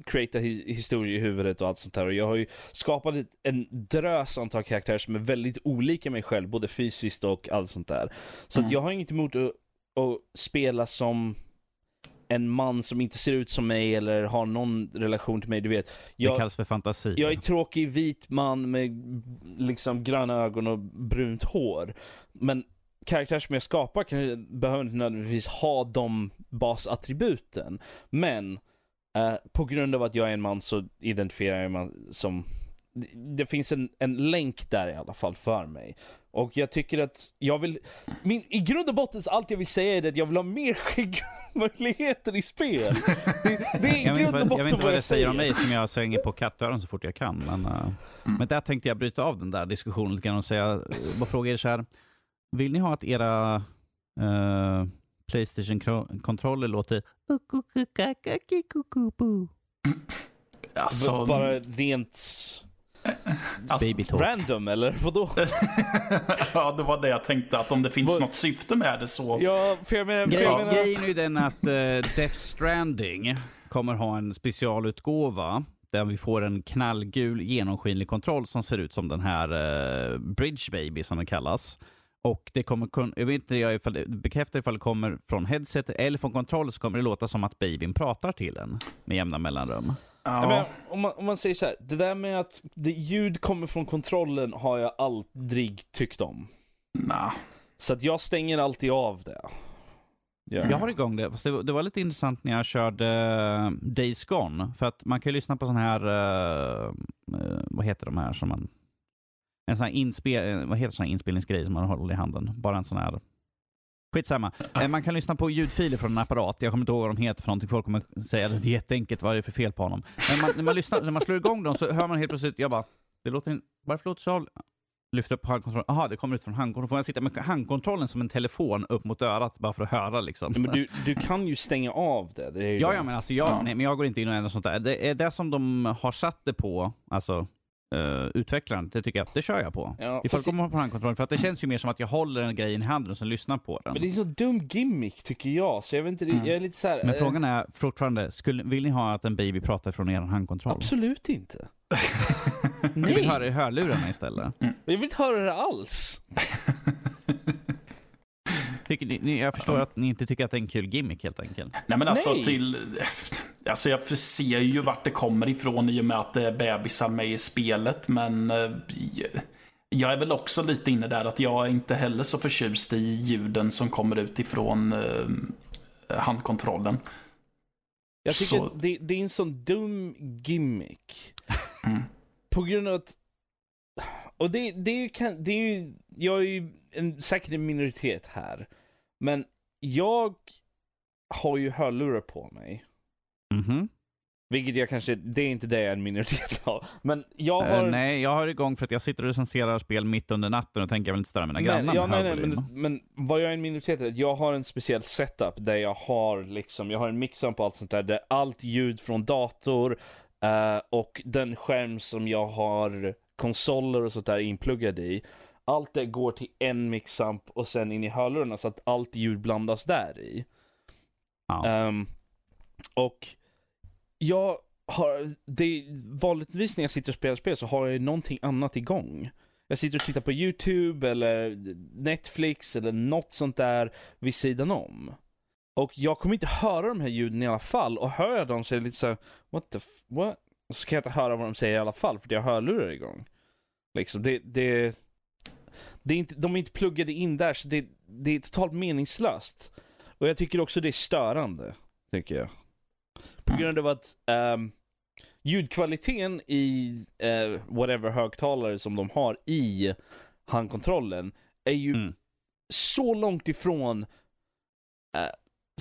creatar hi, historier i huvudet och allt sånt där. Och jag har ju skapat en drös antal karaktärer som är väldigt olika mig själv, både fysiskt och allt sånt där. Så att Mm. jag har inget emot att, att spela som en man som inte ser ut som mig eller har någon relation till mig, du vet. det Jag, kallas för fantasi. jag är tråkig vit man med liksom gröna ögon och brunt hår. Men karaktärer som jag skapar kan, behöver inte nödvändigtvis ha de basattributen. Men eh, på grund av att jag är en man så identifierar jag mig som det- det finns en, en länk där i alla fall för mig. Och jag tycker att jag vill, min, i grund och botten så allt jag vill säga är att jag vill ha mer skäggmöjligheter i spel. Det, det är i Jag vet, grund och inte vad, botten jag vet inte vad det säger om mig som jag slänger på kattöron så fort jag kan. Men, eh, men där tänkte jag bryta av den där diskussionen lite grann och säga, eh, bara fråga er så här. Vill ni ha att era eh, Playstation-kontroller låter Alltså, Bara rent alltså, baby talk? random eller vadå? ja, det var det jag tänkte. Att om det finns Vad- något syfte med det så... Ja, för jag menar, för jag menar Grejen är ju den att uh, Death Stranding kommer ha en specialutgåva där vi får en knallgul genomskinlig kontroll som ser ut som den här eh, Bridge Baby som den kallas. Och det kommer kun- jag vet inte ifall det bekräftar ifall det kommer från headset eller från kontroll så kommer det låta som att babyn pratar till en med jämna mellanrum. Ja, menar, om, man, om man säger så här, det där med att det ljud kommer från kontrollen har jag aldrig tyckt om. nah. Så att jag stänger alltid av det. Ja. Jag har igång det, fast det, var- det var lite intressant när jag körde eh, Days Gone. För att man kan ju lyssna på sån här, eh, vad heter de här som man... En sån här, inspel, eh, vad heter sån här inspelningsgrej som man håller i handen? Bara en sån här... Skitsamma. Eh, Man kan lyssna på ljudfiler från en apparat. Jag kommer inte ihåg vad de heter för någonting. Folk kommer säga att det är jätteenkelt. Vad är det för fel på honom? Men man, när, man lyssnar, när man slår igång dem så hör man helt plötsligt, jag bara, det låter in, varför låter så? Lyfter upp handkontrollen. Jaha, det kommer ut från handkontrollen. Får jag sitta med handkontrollen som en telefon upp mot örat bara för att höra liksom? Men du, du kan ju stänga av det. det Ja, det. ja, men alltså jag, Ja. nej, men jag går inte in och ändrar sånt där. Det är det som de har satt det på, alltså uh, utvecklaren, det tycker jag, det kör jag på. Ja, Ifall det kommer på handkontrollen, för att det känns ju mer som att jag håller en grej i handen och sen lyssnar på den. men det är så dum gimmick tycker jag, så jag vet inte, Mm. jag är lite så här. Men eh, frågan är fortfarande, skulle, vill ni ha att en baby pratar från er handkontroll? Absolut inte. Ni vill Nej, höra i hörlurarna istället? jag vill inte höra det alls. Tycker ni, jag förstår att ni inte tycker att det är en kul gimmick helt enkelt. Nej men alltså Nej. till... Alltså jag ser ju vart det kommer ifrån i och med att det är bebisar med i spelet men eh, jag är väl också lite inne där att jag är inte heller så förtjust i ljuden som kommer ut ifrån eh, handkontrollen. Jag tycker Så- att det, det är en sån dum gimmick. Mm. På grund av att... Och det, det är ju, det är ju, jag är ju en, säkert en minoritet här. Men jag har ju hörlurar på mig. Mhm. Vilket jag kanske, det är inte det jag är en minoritet av. Men jag Eh, har... nej, jag har igång för att jag sitter och recenserar spel mitt under natten och tänker jag vill inte störa mina men, grannar ja, nej, nej, men, men vad jag är en minoritet att jag har en speciell setup där jag har liksom, jag har en mixamp och allt sånt där, där allt ljud från dator eh, och den skärm som jag har konsoler och sånt där inpluggad i. Allt det går till en mixamp och sen in i hörlurarna så att allt ljud blandas där i. Ja. Ehm, och jag har, det, vanligtvis när jag sitter och spelar spel så har jag någonting annat igång. Jag sitter och tittar på YouTube eller Netflix eller något sånt där vid sidan om. Och jag kommer inte höra de här ljuden i alla fall och hör jag dem så är det lite så här, what the what? Och så kan jag inte höra vad de säger i alla fall för jag har hörlurar igång. Liksom det, det, det är inte, de är inte pluggade in där så det, det är totalt meningslöst. Och jag tycker också det är störande, tycker jag. På grund av att ehm, ljudkvaliteten i eh, whatever högtalare som de har i handkontrollen är ju Mm. så långt ifrån eh,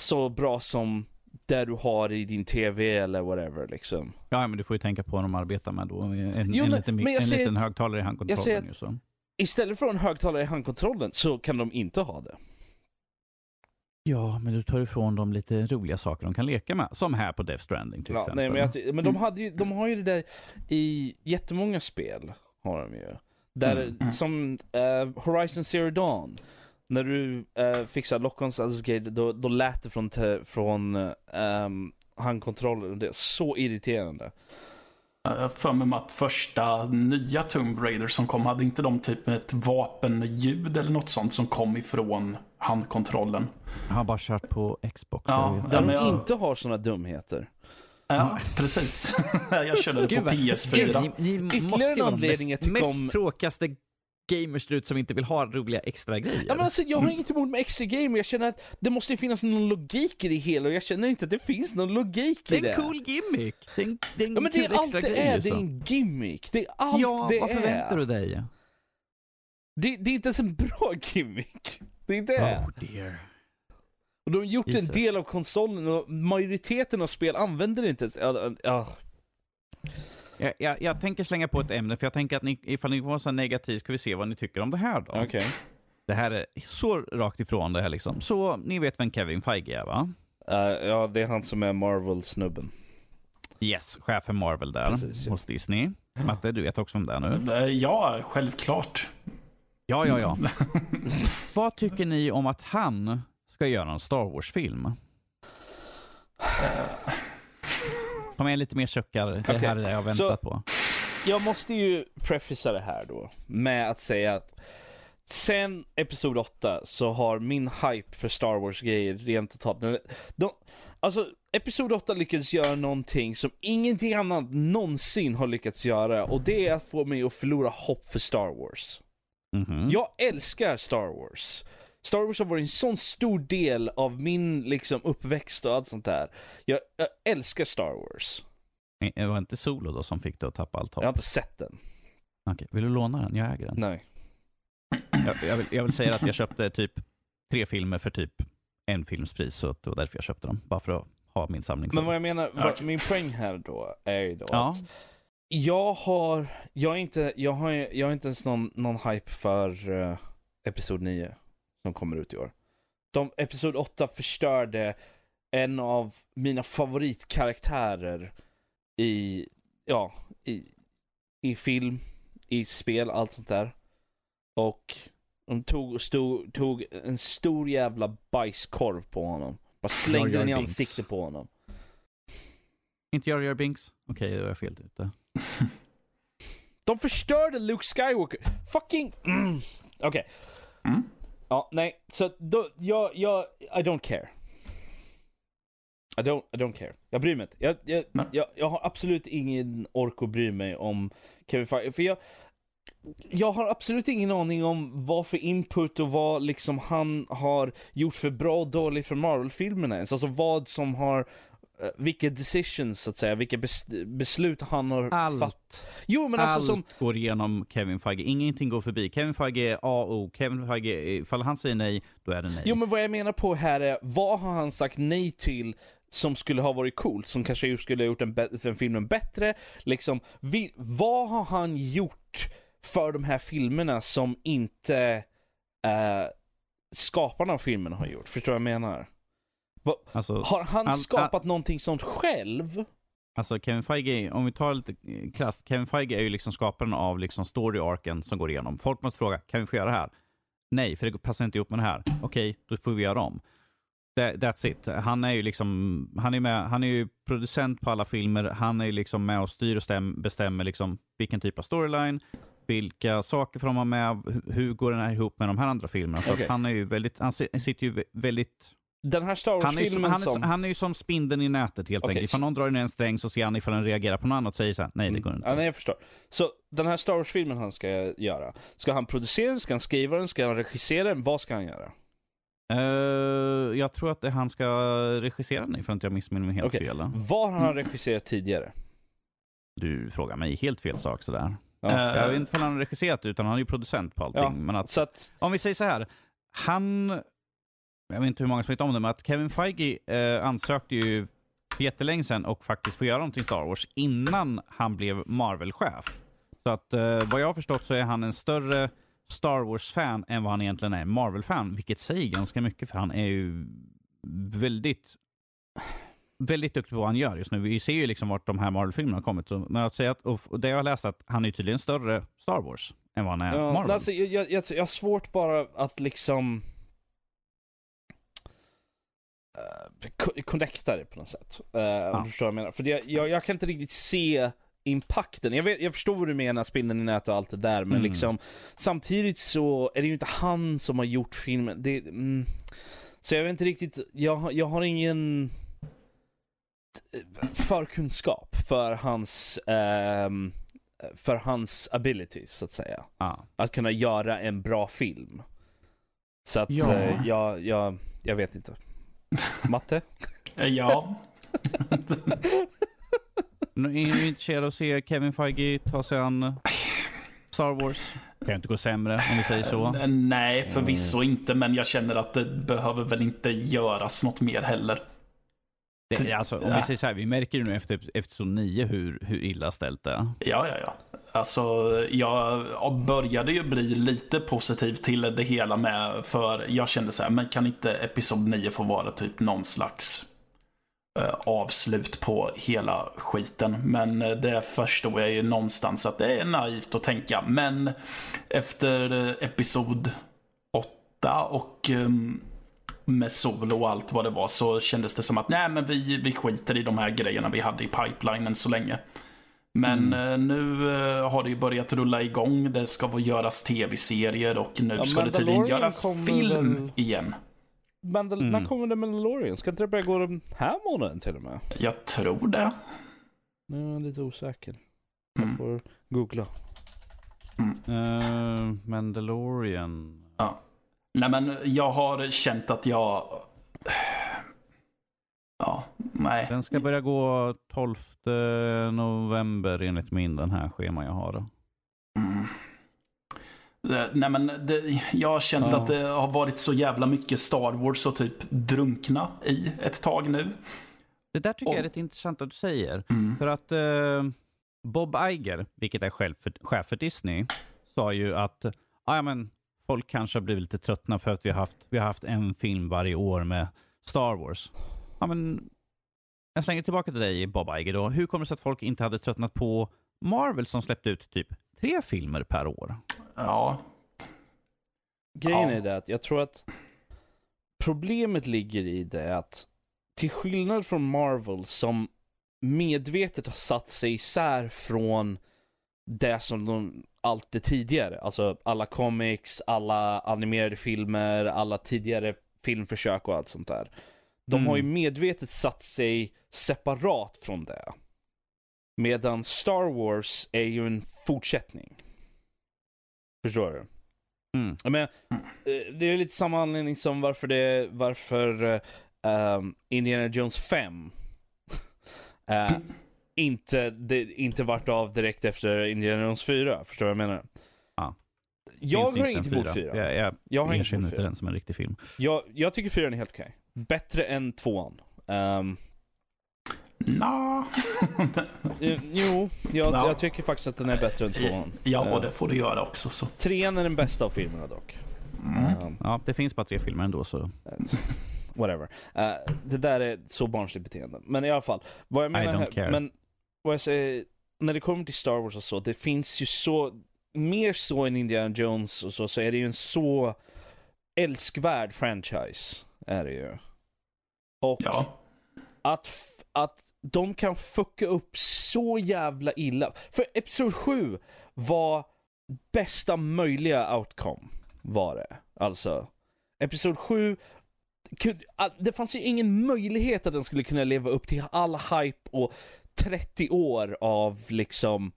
så bra som det du har i din TV eller whatever liksom. Ja, men du får ju tänka på vad de arbetar med då. En, Jo, en, men- liten, men jag en säger- liten högtalare i handkontrollen. jag säger- ju, så. Istället för en högtalare i handkontrollen så kan de inte ha det. Ja, men du tar ifrån dem lite roliga saker de kan leka med. Som här på Death Stranding till Ja, exempel. nej, men jag, men de, hade ju, de har ju det där i jättemånga spel. Har de ju. Där, Mm. Som eh, Horizon Zero Dawn. När du uh, fixar lock-ons alltså, då, då lät det från, från um, handkontrollen. Det är så irriterande. Jag har för mig att första nya Tomb Raider som kom, hade inte de typ ett vapenljud eller något sånt som kom ifrån handkontrollen? Jag har bara kört på Xbox. Ja. Där de jag- inte har såna dumheter. Ja, precis. jag körde det på vad- PS4. Gud, ni, ni Ytterligare måste ju en vara de anledning mest, att tycka mest tråkigaste gamers ute som inte vill ha roliga extra grejer. Ja, men alltså, jag har inget emot med extra game, men jag känner att det måste finnas någon logik i det hela och jag känner inte att det finns någon logik det i är det. en cool gimmick. Det är en, det är en Ja men det är allt extra det grej. är, det är så. en gimmick. Det är allt ja, det vad är. förväntar du dig? Det, det är inte ens en bra gimmick. Det är det. Oh dear. Och de har gjort Jesus. en del av konsolen och majoriteten av spel använder inte ens... Ja, ja. Jag, jag, jag tänker slänga på ett ämne, för jag tänker att ni, ifall ni var så negativ ska vi se vad ni tycker om det här då. Okej. Det här är så rakt ifrån det här liksom. Så ni vet vem Kevin Feige är va? Eh, ja, det är han som är Marvel-snubben. Yes, chef för Marvel där Precis, ja. hos Disney. Matte, du vet också om det är nu. Eh, Ja, självklart. Ja, ja, ja. Vad tycker ni om att han ska göra en Star Wars-film? Kom igen lite mer suckar. Det Okej, här är det jag har så- väntat på. Jag måste ju prefisa det här då med att säga att sen Episod 8 så har min hype för Star Wars-grejer rent totalt... den- De, alltså, Episod 8 lyckades göra någonting som ingenting annat någonsin har lyckats göra och det är att få mig att förlora hopp för Star Wars. Mhm. Jag älskar Star Wars. Star Wars har varit en sån stor del av min liksom uppväxt och allt sånt där. Jag, jag älskar Star Wars. Det var inte Solo då som fick dig att tappa allt hopp? Jag har inte sett den. Okej, Vill du låna den? Jag äger den. Nej. Jag, jag, vill, jag vill säga att jag köpte typ tre filmer för typ en filmspris, så det var därför jag köpte dem. Bara för att ha min samling Men vad jag menar, vad, min poäng här då är ju då Ja. att jag har, jag är inte, jag har, jag har inte ens någon, någon hype för uh, Episod 9 som kommer ut i år. De, Episod 8 förstörde en av mina favoritkaraktärer i, ja, i, i film, i spel, allt sånt där. Och de tog, stod, tog en stor jävla bajskorv på honom. Bara slängde den i ansiktet på honom. Inte Jar Jar Binks? Okej, då är jag fel ute. De förstörde Luke Skywalker. Fucking... Mm. Okej. Mm. Ja, nej. Så då, jag, jag, I don't care. I don't, I don't care. Jag bryr mig inte. Jag, jag, jag, jag har absolut ingen ork att bry mig om Kevin Feige. För jag, jag har absolut ingen aning om vad för input och vad liksom han har gjort för bra och dåligt för Marvel-filmerna ens. Alltså vad som har vilka decisions så att säga, vilka bes- beslut han har Allt. fattat. Jo men alltså Allt som, går igenom Kevin Feige. Ingenting går förbi. Kevin Feige är A och O. Kevin Feige, ifall han säger nej, då är det nej. Jo men vad jag menar på här är, vad har han sagt nej till som skulle ha varit coolt, som kanske skulle ha gjort den, den filmen bättre? Liksom, vi, vad har han gjort för de här filmerna som inte eh, skaparna av filmerna har gjort? Förstår du vad jag menar? Alltså, Har han all- skapat någonting sånt själv? alltså Kevin Feige, om vi tar lite eh, krasst. Kevin Feige är ju liksom skaparen av liksom story-arken som går igenom. Folk måste fråga, kan vi få göra det här? Nej, för det passar inte ihop med det här. Okej, då får vi göra om. That, that's it. Han är ju liksom, han är med, han är ju producent på alla filmer. Han är ju liksom med och styr och stäm, bestämmer liksom vilken typ av storyline, vilka saker får de ha med, hur, går den här ihop med de här andra filmerna. Så att han är ju väldigt, han si- sitter ju vä- väldigt Den här Star Wars-filmen han, som... han är ju som spindeln i nätet helt Okej, enkelt. Ifall någon drar in en sträng så ser han ifall den reagerar på något annat och säger så här, nej det går inte. Ja, nej, jag förstår. Så den här Star Wars-filmen han ska göra, ska han producera den, ska han skriva den, ska han regissera den, vad ska han göra? Eh, jag tror att han ska regissera den ifall inte jag missminner mig helt Okej. fel. Vad har han regisserat tidigare? Du frågar mig helt fel sak sådär. Ja. Eh, Jag vet inte ifall han har regisserat utan han är ju producent på allting. Ja, Men att, att, om vi säger så här, han, jag vet inte hur många som vet om det, men att Kevin Feige eh, ansökte ju för jättelänge sedan och faktiskt få göra någonting Star Wars innan han blev Marvel-chef. Så att eh, vad jag har förstått så är han en större Star Wars-fan än vad han egentligen är Marvel-fan, vilket säger ganska mycket för han är ju väldigt väldigt duktig på vad han gör just nu. Vi ser ju liksom vart de här Marvel-filmerna har kommit. Men att säga att, och det jag har läst att han är tydligen större Star Wars än vad han är ja, Marvel. alltså, jag, jag, jag har svårt bara att liksom connecta det på något sätt. Uh, Om du förstår vad jag menar. För det, jag, jag kan inte riktigt se impacten. Jag, vet, jag förstår vad du menar, spindeln i nät och allt det där, men Mm. liksom samtidigt så är det ju inte han som har gjort filmen. Det, mm, så jag vet inte riktigt, jag, har- jag har ingen förkunskap för hans, ehm, för hans abilities, så att säga. Ja. Att kunna göra en bra film. Så att Ja. eh, jag, jag, jag vet inte. Matte? Eh, Ja, Nu är du intresserad av att se Kevin Feige ta sig an Star Wars? Kan ju inte gå sämre om vi säger så. Eh, nej förvisso inte, men jag känner att det behöver väl inte göras något mer heller. Det, alltså, om vi säger så här, vi märker ju nu efter episod 9 hur, hur illa ställt det är. Ja, ja, ja. Alltså, jag började ju bli lite positiv till det hela med, för jag kände så här, men kan inte Episod 9 få vara typ någon slags eh, avslut på hela skiten? Men eh, det förstår jag ju någonstans att det är naivt att tänka. Men efter eh, Episod 8 och eh, med solo och allt vad det var så kändes det som att nej men vi, vi skiter i de här grejerna vi hade i pipelinen så länge. Men eh, nu eh, har det ju börjat rulla igång. Det ska få göras tv-serier och nu Ja, ska det tydligen göras film väl- igen. Mandal- Mm. När kommer det Mandalorian? Ska inte det börja gå den här månaden till och med? Jag tror det. Nu är jag lite osäker. Jag Mm. får googla. Uh, Mandalorian. Ja. Nej men jag har känt att jag... Ja, nej. Den ska börja gå 12 november enligt min den här scheman jag har. Mm. Det- Nej men det, jag har känt Ja. att det har varit så jävla mycket Star Wars och typ drunkna i ett tag nu. Det där tycker jag är Och- rätt intressant att du säger. Mm. För att eh, Bob Iger, vilket är chef för, chef för Disney, sa ju att ah, men, folk kanske har blivit lite tröttna för att vi har haft, vi har haft en film varje år med Star Wars. Ja, men, jag slänger tillbaka till dig Bob Iger då. Hur kommer det sig att folk inte hade tröttnat på Marvel som släppte ut typ tre filmer per år? Ja, Grejen Ja. är det att jag tror att problemet ligger i det att till skillnad från Marvel som medvetet har satt sig isär från det som de alltid tidigare, alltså alla comics, alla animerade filmer, alla tidigare filmförsök och allt sånt där. De Mm. har ju medvetet satt sig separat från det. Medan Star Wars är ju en fortsättning. Förstår du? Mm. Menar, eh, det är lite samma anledning som varför det, varför ehm, Indiana Jones 5 eh, inte, det, inte vart av direkt efter Indiana Jones 4. Förstår du vad jag menar? Ja. Jag har en på 4. Jag, jag, Jag har inte erkänner inte 4. den som en riktig film. Jag, jag tycker 4 är helt okej. Bättre än 2 um, Nå. Jo, jag, Ja. jag tycker faktiskt att den är bättre än 2 Ja, det får du göra också. Så. Trean är den bästa av filmerna dock. Mm. Ehm, Ja, det finns bara tre filmer ändå så. Whatever. Eh, det där är så barnsligt beteende. Men i alla fall, vad jag I menar don't här, care. men vad jag säger, när det kommer till Star Wars och så, det finns ju så, mer så än Indiana Jones och så, så är det ju en så älskvärd franchise, är det ju. Och Ja. att, att de kan fucka upp så jävla illa. För Episod 7 var bästa möjliga outcome, var det. Alltså, Episod 7 kunde- att det fanns ju ingen möjlighet att den skulle kunna leva upp till all hype och 30 år av liksom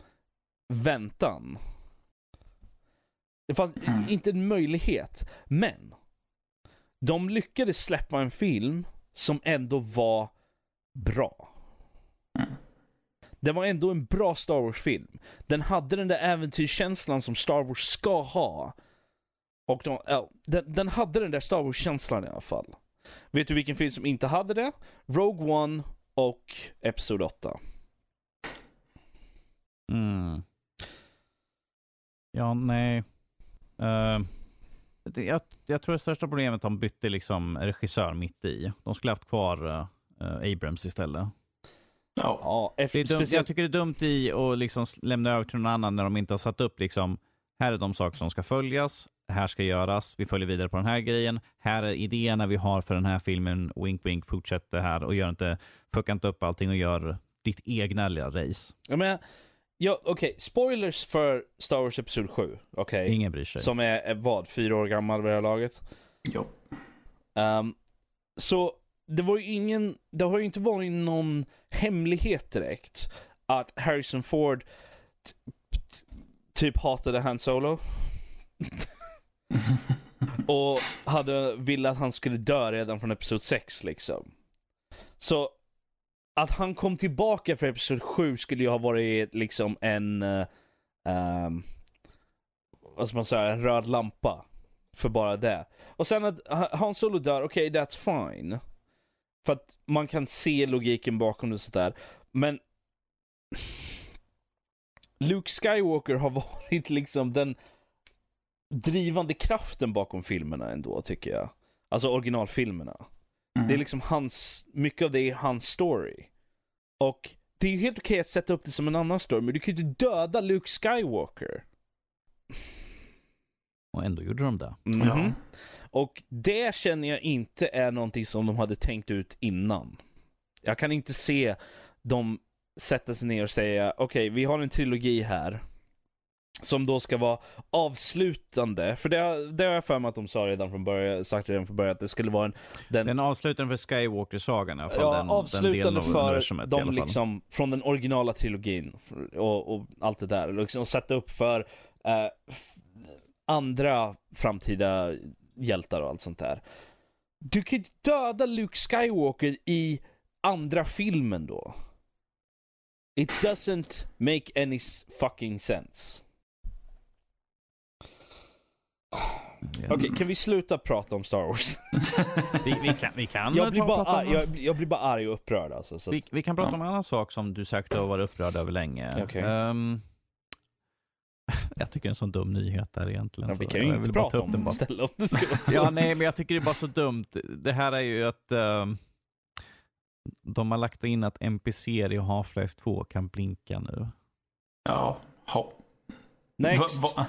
väntan. Det fanns Mm. inte en möjlighet. Men de lyckades släppa en film som ändå var bra. Mm. Det var ändå en bra Star Wars-film. Den hade den där äventyrskänslan som Star Wars ska ha. Och de, ja, den, den hade den där Star Wars-känslan i alla fall. Vet du vilken film som inte hade det? Rogue One och Episod 8. Mm. Ja, nej. Det, jag, jag tror det största problemet de bytte liksom regissör mitt i. De skulle haft kvar eh, Abrams istället. Ja. Ja, Det efter, är dumt, jag speciellt, tycker det är dumt i att liksom lämna över till någon annan när de inte har satt upp liksom, här är de saker som ska följas, här ska göras, vi följer vidare på den här grejen, här är idéerna vi har för den här filmen, wink wink, fortsätt det här och gör inte, fucka inte upp allting och gör ditt egna lilla race. jag menar, ja, okej, spoilers för Star Wars Episod 7, okej? Ingen bryr sig. Som är, är vad, fyra år gammal vid det här laget? Jo. Um, så det var ju ingen, det har ju inte varit någon hemlighet direkt att Harrison Ford typ hatade Han Solo. och hade ville att han skulle dö redan från Episod 6 liksom. Så att han kom tillbaka för Episod 7 skulle ju ha varit liksom en, uh, um, vad ska man säga, en röd lampa. För bara det. Och sen att Han Solo dör, okej that's fine. För att man kan se logiken bakom det sådär. Men Luke Skywalker har varit liksom den drivande kraften bakom filmerna ändå tycker jag. Alltså originalfilmerna. Mm. Det är liksom hans, mycket av det är hans story. Och det är ju helt okej att sätta upp det som en annan story, men du kan ju inte döda Luke Skywalker. Och ändå gjorde de det. Mhm. Ja. Och det känner jag inte är någonting som de hade tänkt ut innan. Jag kan inte se dem sätta sig ner och säga okej, vi har en trilogi här. Som då ska vara avslutande. För det, har- det har jag för mig att de sa redan från början, sagt redan från början att det skulle vara en... Den, Den avslutande för Skywalker-sagan i alla fall. ja, den, avslutande den för de liksom, från den originala trilogin. Och, och allt det där. Liksom sätta upp för eh, andra framtida hjältar och allt sånt där. Du kan ju döda Luke Skywalker i andra filmen då. It doesn't make any fucking sense. Okej, kan vi sluta prata om Star Wars? Vi, vi kan, vi kan Jag blir, bara prata om- arg, jag, jag blir bara arg och upprörd alltså. Så Vi, att, vi kan prata Ja. om en annan sak som du säkert har varit upprörd över länge. Okej. Ehm, jag tycker det är en sån dum nyhet där egentligen. ja, så vi kan ju inte prata om den det bara. istället om det ska vara så. Ja, nej, men jag tycker det är bara så dumt. Det här är ju att ehm, de har lagt in att NPCer i Half-Life 2 kan blinka nu. Ja, ha. Next. Va, va?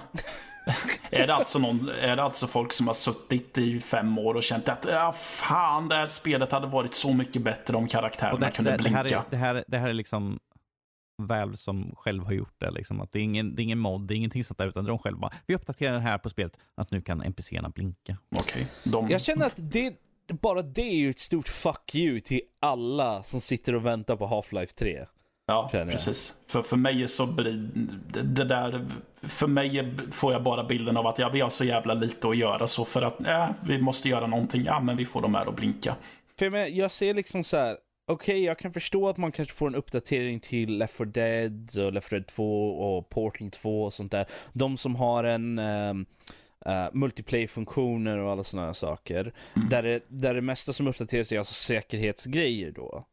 Är, det alltså någon, är det alltså folk som har suttit i fem år och känt att ja, fan, det här spelet hade varit så mycket bättre om karaktärerna det, kunde det, det, blinka? här är, det, här, det här är liksom Valve som själv har gjort det. Liksom. Att det, är ingen, det är ingen mod, det är ingenting sånt där, utan de själva vi uppdaterar det här på spelet, att nu kan NPCerna blinka. Okej. De... Jag känner att det, bara det är ju ett stort fuck you till alla som sitter och väntar på Half-Life 3. Ja, precis. För, för mig så blir det, där... För mig får jag bara bilden av att ja, vi har så jävla lite att göra så för att ja, vi måste göra någonting. Ja, men vi får dem här att blinka. För jag, menar, jag ser liksom så här. okej jag kan förstå att man kanske får en uppdatering till Left 4 Dead och Left 4 Dead 2 och Portal 2 och sånt där. De som har en um, multiplayer-funktioner och alla sådana saker. Där, det, där det mesta som uppdateras är alltså säkerhetsgrejer då.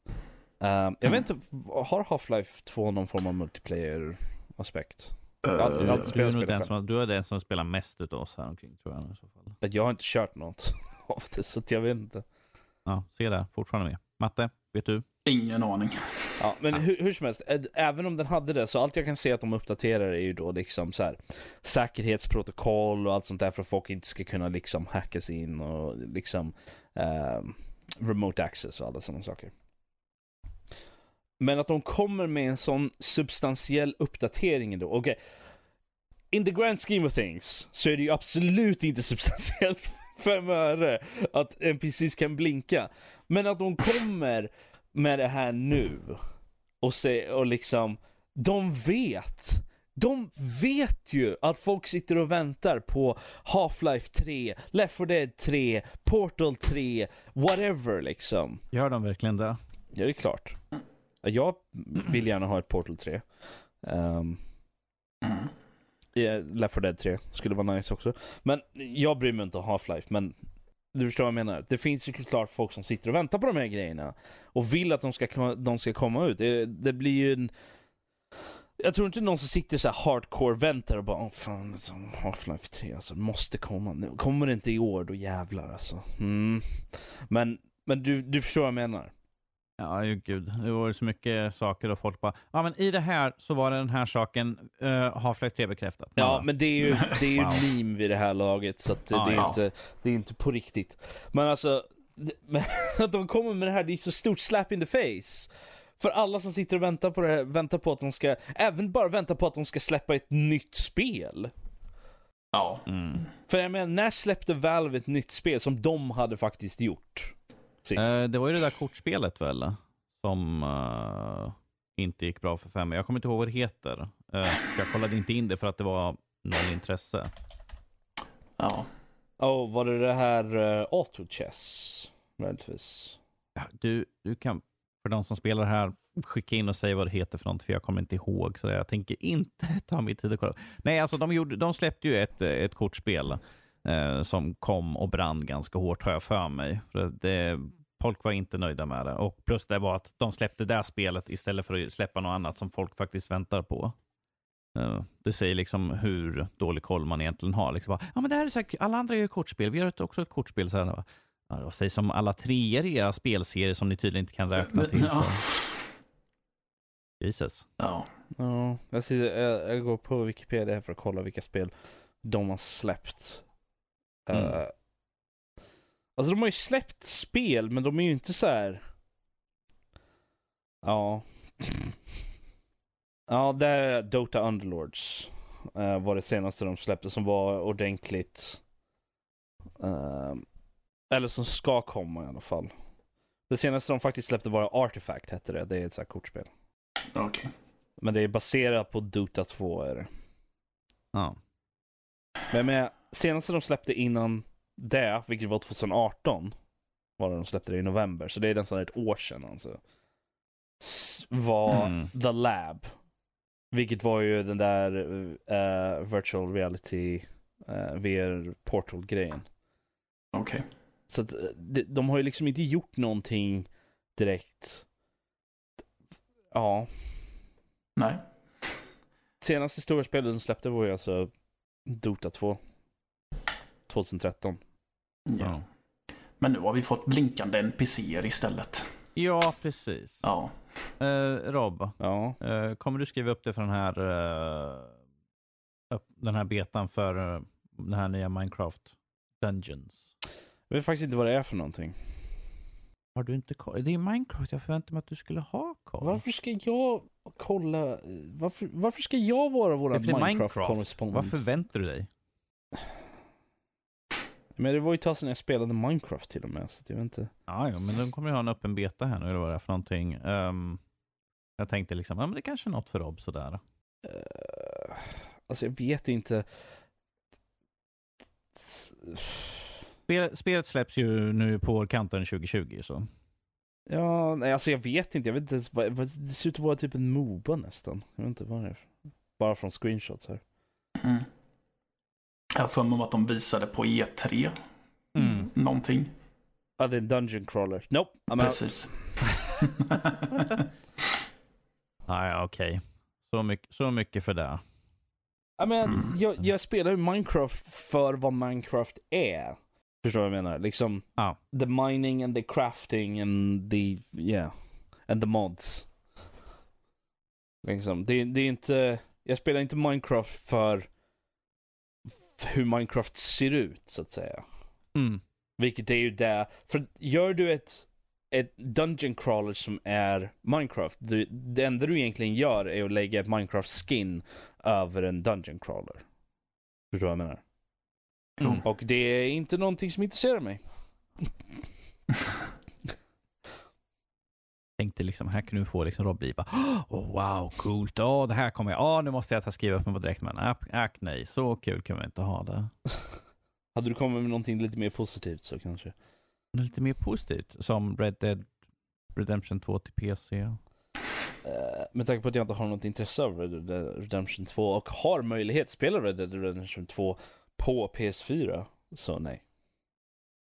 Ehm, jag vet inte, har Half-Life 2 någon form av multiplayer-aspekt? Jag aldrig- jag aldrig Du är, nog den som, du är den som spelar mest utav oss här omkring, tror jag. I så fall. Men Jag har inte kört något av det, så jag vet inte. Ja, se där, fortfarande med. Matte, vet du? Ingen aning. Ja, men Ja. hur, hur som helst, ä- även om den hade det, så allt jag kan se att de uppdaterar är ju då liksom så här säkerhetsprotokoll och allt sånt där för att folk inte ska kunna liksom hacka sig in och liksom ehm, remote access och alla sådana saker. Men att de kommer med en sån substantiell uppdatering då, okej. In the grand scheme of things så är det ju absolut inte substantiellt fem öre att NPCs kan blinka. Men att de kommer med det här nu och, se, och liksom, de vet. De vet ju att folk sitter och väntar på Half-Life 3, Left 4 Dead 3, Portal 3, whatever liksom. Gör de verkligen det? Ja, det är klart. Jag vill gärna ha ett Portal 3. Um, ja, Left 4 Dead 3 skulle vara nice också. Men jag bryr mig inte om Half-Life, men du förstår vad jag menar. Det finns ju klart folk som sitter och väntar på de här grejerna. Och vill att de ska, de ska komma ut. Det, det blir ju en... Jag tror inte någon som sitter så här hardcore väntar och bara Åh fan, Half-Life 3 alltså, måste komma. Kommer det inte i år, då jävlar alltså. Mm. Men, men du, du förstår vad jag menar. Ja, ju gud. Det var så mycket saker och folk bara, ja men i det här så var det den här saken, uh, Half-Life 3 bekräftat. Ja, men det är ju, det är ju Wow. meme vid det här laget, så att Ja, det, är ja. inte, det är inte på riktigt. Men alltså, men att de kommer med det här, det är så stort slap in the face. För alla som sitter och väntar på det här, väntar på att de ska, även bara väntar på att de ska släppa ett nytt spel. Ja. Mm. För jag menar, när släppte Valve ett nytt spel som de hade faktiskt gjort? Sist. Eh, det var ju det där kortspelet väl? Som eh, inte gick bra för fem. Jag kommer inte ihåg vad det heter. Eh, jag kollade inte in det för att det var noll intresse. Ja. oh, var det det här uh, Auto Chess? Möjligtvis. Ja, Du, du kan, för de som spelar här, skicka in och säga vad det heter för något, för jag kommer inte ihåg. Så jag tänker inte ta min tid att kolla. Nej, alltså de, gjorde, de släppte ju ett, ett kortspel eh, som kom och brann ganska hårt, har jag för mig. För det, folk var inte nöjda med det. Och plus det var att de släppte det här spelet istället för att släppa något annat som folk faktiskt väntar på. Eh, Det säger liksom hur dålig koll man egentligen har. Liksom bara, ja, men det här är så här, alla andra gör kortspel, vi gör ett- också ett kortspel. Så här, Ja, det sägs som alla treor i era spelserier som ni tydligen inte kan räkna Men- till. Så. ja. Jesus. Ja. Ja, jag, ser, jag, jag går på Wikipedia här för att kolla vilka spel de har släppt. Mm. Eh, alltså de har ju släppt spel, men de är ju inte så här. Ja. Ja, det är Dota Underlords. eh, var det senaste de släppte som var ordentligt. eh, eller som ska komma i alla fall. Det senaste de faktiskt släppte var Artifact hette det. Det är ett så här kortspel. Okej. Men det är baserat på Dota 2 är det. Ja. Men med senaste de släppte innan det, vilket var 2018, var det de släppte det i november, så det är nästan ett år sedan alltså. Var Mm. The Lab. Vilket var ju den där eh, virtual reality uh, VR portal grejen. Okej. Så att, eh, de, de har ju liksom inte gjort någonting direkt. Ja. Nej. Senaste stora spelet de släppte var ju alltså Dota 2. 2013. Ja. Ja. Men nu har vi fått blinkande NPCer istället. ja, precis. Ja. Eh, Rob, Ja. eh, kommer du skriva upp det för den här, eh, den här betan för eh, den här nya Minecraft Dungeons? Jag vet faktiskt inte vad det är för någonting. Har du inte koll? Det är Minecraft, jag förväntar mig att du skulle ha koll. Varför ska jag kolla? Varför, varför ska jag vara vår är Minecraft? Vad förväntar du dig? Men det var ju ett tag sedan jag spelade Minecraft till och med, så jag vet inte. Ja, ja, men de kommer ju ha en öppen beta här nu, eller vad det är för någonting. Ehm, jag tänkte liksom, ja men det kanske är något för Rob sådär. Uh, alltså jag vet inte. Spel, spelet släpps ju nu på vårkanten 2020, så. Ja, nej alltså jag vet inte. Jag vet inte vad, det ser ut att vara typ en Moba nästan. Jag vet inte vad det är. Bara från screenshots här. Mm. Jag har för mig att de visade på E3. Mm. Någonting. Ja, det är en Dungeon Crawler. Nope. I'm. Precis. Ah, ja, okej. Så, mycket, så mycket för det. Ja, men Mm. jag, jag spelar ju Minecraft för vad Minecraft är. Förstår du vad jag menar? Liksom, Ja. the mining and the crafting and the, yeah, and the mods. Liksom, det, det är inte, jag spelar inte Minecraft för hur Minecraft ser ut, så att säga. Mm. Vilket är ju det, för gör du ett, ett Dungeon Crawler som är Minecraft, du, det enda du egentligen gör är att lägga ett Minecraft-skin över en Dungeon Crawler. Förstår du vad jag menar? Jo. Och det är inte någonting som intresserar mig. Tänkte liksom, här kan du få liksom Rob bara, oh, wow, coolt, oh, det här kommer jag, oh, nu måste jag ta skriva upp mig på direkt, men ack, ack nej, så kul kan vi inte ha det. Hade du kommit med någonting lite mer positivt så kanske. Lite mer positivt, som Red Dead Redemption 2 till PC. Uh, med tanke på att jag inte har något intresse av Red Dead Redemption 2 och har möjlighet att spela Red Dead Redemption 2 på PS4, så nej.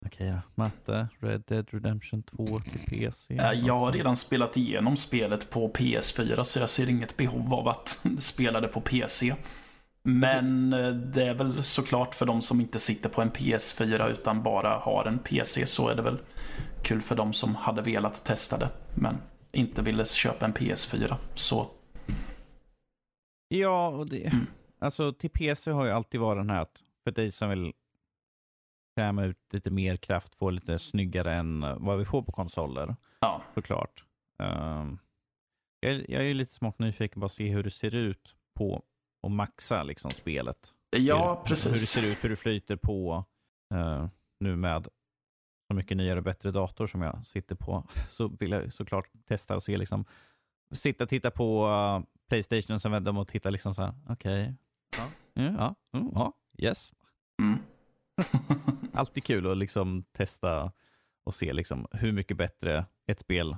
Okej då. Matte, Red Dead Redemption 2 till PC. Eh, Jag har redan spelat igenom spelet på PS4 så jag ser inget behov av att spela det på PC. Men eh, det är väl såklart för de som inte sitter på en PS4 utan bara har en PC så är det väl kul för de som hade velat testa det men inte ville köpa en PS4. Så Ja, och det, Mm. alltså till PC har ju alltid varit den här att för dig som vill kräma ut lite mer kraft, få lite snyggare än eh, vad vi får på konsoler, ja, såklart. Um, Jag, är- jag är lite smått nyfiken på att se hur det ser ut på att maxa liksom spelet. Ja, hur, precis. Hur det ser ut, hur det flyter på eh, nu med så mycket nyare och bättre dator som jag sitter på. Så vill jag såklart testa och se liksom, sitta och titta på uh, Playstation och sen vända mig och titta liksom så här, okej. Ja, ja, mm, ja, yes. Mm. Alltid kul att liksom testa och se liksom hur mycket bättre ett spel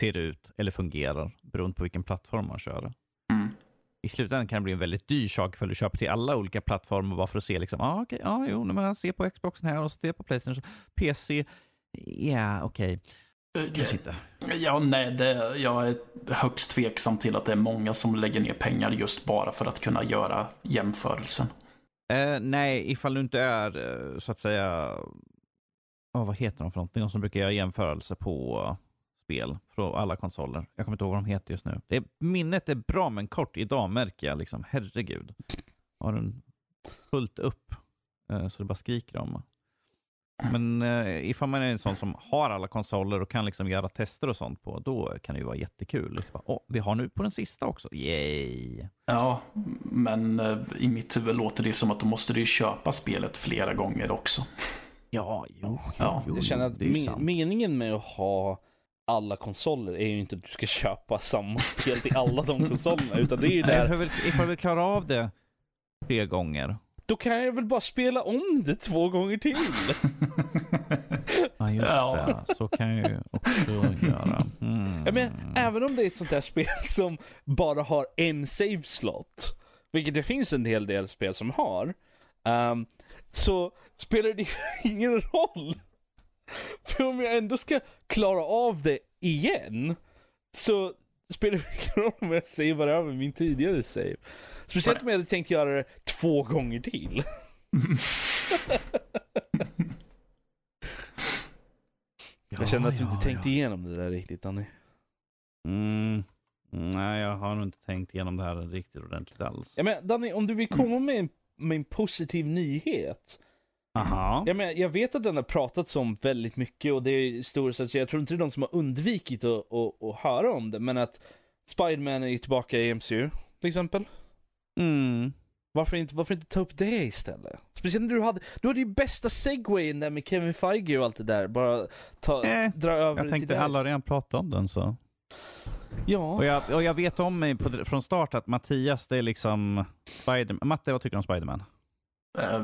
ser ut eller fungerar beroende på vilken plattform man kör. Mm. I slutändan kan det bli en väldigt dyr sak för att du köper till alla olika plattformar bara för att se liksom, ah, okej, ja, jo, men jag ser på Xboxen här och ser på Playstation, PC, ja, okej, kanske inte. Ja, nej, det, jag är högst tveksam till att det är många som lägger ner pengar just bara för att kunna göra jämförelsen. Eh, nej, ifall du inte är eh, så att säga, oh, vad heter de för någonting? De som brukar göra jämförelser på spel från alla konsoler. Jag kommer inte ihåg vad de heter just nu. Det är, minnet är bra men kort idag märker jag liksom, herregud. Har den fullt upp eh, så det bara skriker om. Men eh, ifall man är en sån som har alla konsoler och kan liksom göra tester och sånt på, då kan det ju vara jättekul. Liksom, bara, Åh, vi har nu på den sista också, yay! Ja, men eh, i mitt huvud låter det som att då måste du ju köpa spelet flera gånger också. Ja, jo, Ja, jo, Jag känner att me- meningen med att ha alla konsoler är ju inte att du ska köpa samma spel till alla de konsolerna, utan det är ju där, ifall vi, ifall vi klarar av det tre gånger. Då kan jag väl bara spela om det två gånger till. Ja, just Ja. det. Så kan jag ju också göra. Mm. Jag menar, även om det är ett sånt där spel som bara har en save slot, vilket det finns en hel del spel som har, ehm, så spelar det ingen roll. För om jag ändå ska klara av det igen, så spelar det ingen roll om jag savear över min tidigare save. Speciellt om jag hade tänkt göra det två gånger till. Jag känner att du inte tänkte igenom det där riktigt Danny. Mm. Nej, jag har nog inte tänkt igenom det här riktigt ordentligt alls. Jag menar, Danny, om du vill komma med en, med en positiv nyhet. Aha. Jag, menar, jag vet att den har pratats om väldigt mycket och det är stora så jag tror inte det är någon som har undvikit att, att, att höra om det, men att Spiderman är tillbaka i MCU, till exempel. Mm. Varför inte, varför inte ta upp det istället? Speciellt när du hade, du hade ju bästa segwayen där med Kevin Feige och allt det där. Bara ta, Eh, dra över Jag det tänkte alla har redan pratat om den så. Ja. Och jag, och jag vet om mig på, från start att Mattias, det är liksom Spiderman. Matte, vad tycker du om Spiderman? Eh,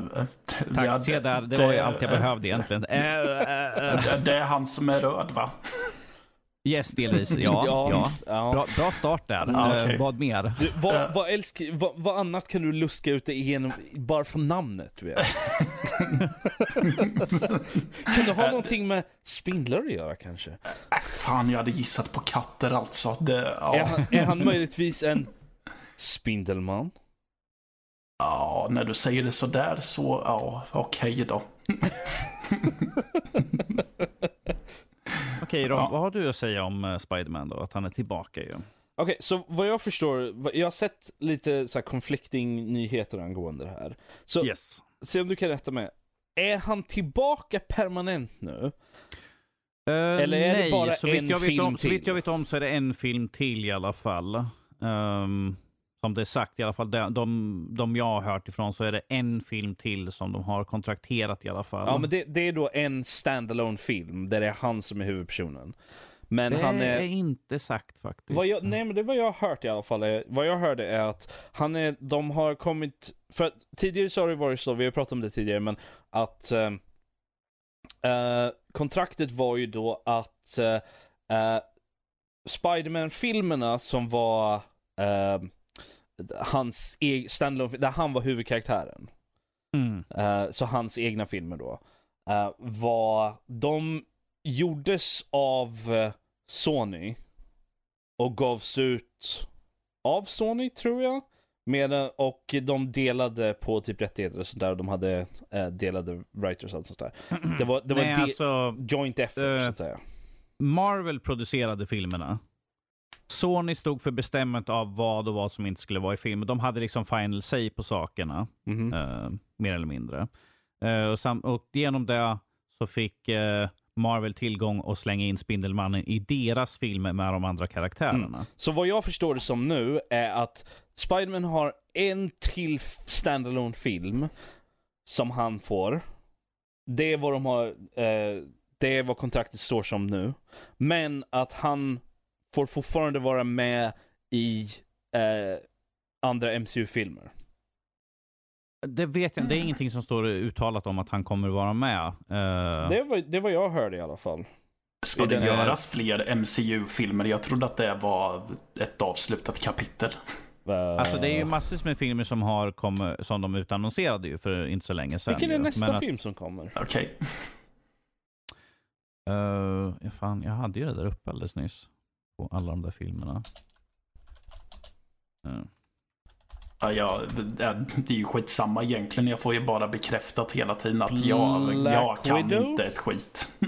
Tack, ja, se där. Det var ju allt jag behövde egentligen. Det, det är han som är röd va? Yes, delvis. Ja. ja. ja. Bra, bra start där. Ja, Eh, okej. vad mer? Du, vad, Eh. vad, älsk, vad, vad annat kan du luska ut dig igenom bara från namnet? Du vet? kan det ha någonting med spindlar att göra kanske? Äh, fan, jag hade gissat på katter alltså. Det, Är, ja. han, är han möjligtvis en spindelman? ja, när du säger det sådär så, ja, okej då. Okej Ron, Ja. vad har du att säga om uh, Spiderman då? Att han är tillbaka ju. Okej, så vad jag förstår, jag har sett lite så här conflicting nyheter angående det här. Så Yes. se om du kan rätta mig. Är han tillbaka permanent nu? Eh, Eller är det nej, bara så vitt en jag vet film om, Så vitt till? jag vet om så är det en film till i alla fall. Ehm, som det är sagt i alla fall, de, de, de jag har hört ifrån så är det en film till som de har kontrakterat i alla fall. Ja, men det, det är då en standalone film där det är han som är huvudpersonen. Men det han är är... inte sagt faktiskt. Jag, nej men det är vad jag har hört i alla fall. Är, vad jag hörde är att han är, de har kommit, för att tidigare så har det varit så, vi har pratat om det tidigare, men att eh, eh, kontraktet var ju då att eh, eh, Spiderman-filmerna som var eh, hans egen standalone, där han var huvudkaraktären. Mm. Eh, så hans egna filmer då. eh, var, de gjordes av eh, Sony. Och gavs ut av Sony tror jag. Med, och de delade på typ rättigheter och sånt där. Och de hade eh, delade writers och allt sånt där. Det var, det var nej, alltså, joint effort eh, så att säga. Marvel producerade filmerna. Sony stod för bestämmandet av vad och vad som inte skulle vara i film. De hade liksom final say på sakerna. Mhm. eh, mer eller mindre. Eh, och, och genom det så fick eh, Marvel tillgång och slänga in Spindelmannen i deras filmer med de andra karaktärerna. Mm. Så vad jag förstår det som nu är att Spiderman har en till standalone film som han får. Det är vad de har, eh, det är vad kontraktet står som nu. Men att han får fortfarande vara med i eh, andra MCU-filmer. Det vet jag Det är ingenting som står uttalat om att han kommer vara med. Uh... Det, var, det var jag hörde i alla fall. Ska det göras fler MCU-filmer? Jag trodde att det var ett avslutat kapitel. Alltså det är ju massor med filmer som har kommit, som de utannonserade ju för inte så länge sedan. Vilken är nästa att... film som kommer? Okej. Okay. Uh, ja, fan, jag hade ju det där uppe alldeles nyss. På alla de där filmerna. Uh. Ja, ja, det är ju skitsamma egentligen. Jag får ju bara bekräftat hela tiden att jag, jag kan Widow? inte ett skit.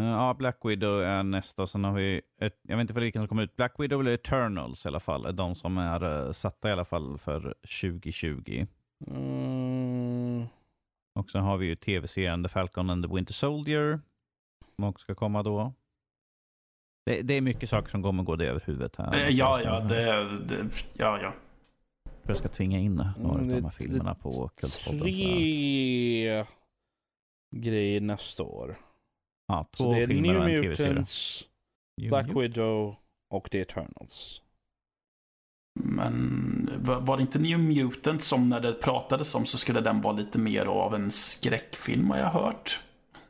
Ja, Black Widow är nästa. Sen har vi, ett, jag vet inte för vilken som kommer ut. Black Widow eller Eternals i alla fall. Är de som är uh, satta i alla fall för 2020. Mm. Och sen har vi ju tv-serien The Falcon and the Winter Soldier. Som också ska komma då. Det, det är mycket saker som kommer gå det över huvudet här. Eh, ja, ja, det, det, ja, ja. Jag ska tvinga in några mm, av de här filmerna på Kultpodden. Tre grejer nästa år. Ja, två så det är filmer New och en Mutants, Black Widow och The Eternals. Men var det inte New Mutants som när det pratades om så skulle den vara lite mer av en skräckfilm har jag hört?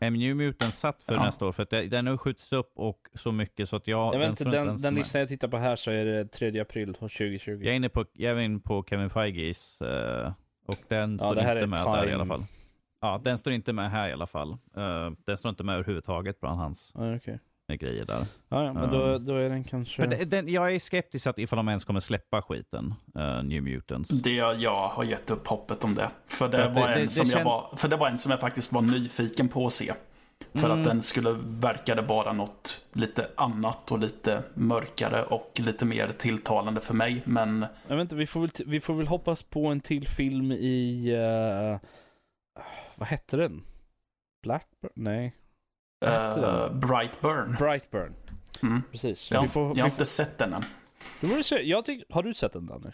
New Mutants satt för ja. nästa år för att den har skjutits upp och så mycket så att jag... jag vet inte, den, den listan jag tittar på här så är det 3 april 2020. Jag är inne på, jag är inne på Kevin Feiges uh, och den ja, står inte med time. där i alla fall. Ja, den står inte med här i alla fall. Uh, den står inte med överhuvudtaget bland hans ah, okay. Grejer där. Ah, ja, men då, eh, då är den kanske... För den, jag är skeptisk att ifall de ens kommer släppa skiten, uh, New Mutants. Det jag har gett upp hoppet om det. För det, var, det, en som jag var, för det var en som jag faktiskt var nyfiken på att se. För mm. att den skulle verkade vara något lite annat och lite mörkare och lite mer tilltalande för mig. Men... Jag vet inte, vi får väl, vi får väl hoppas på en till film i... Uh vad hette den? Blackburn? Nej. Uh, Brightburn. Brightburn. Mm. Precis. Jag, får, jag har inte sett den än. Jag tyck, har du sett den Danny?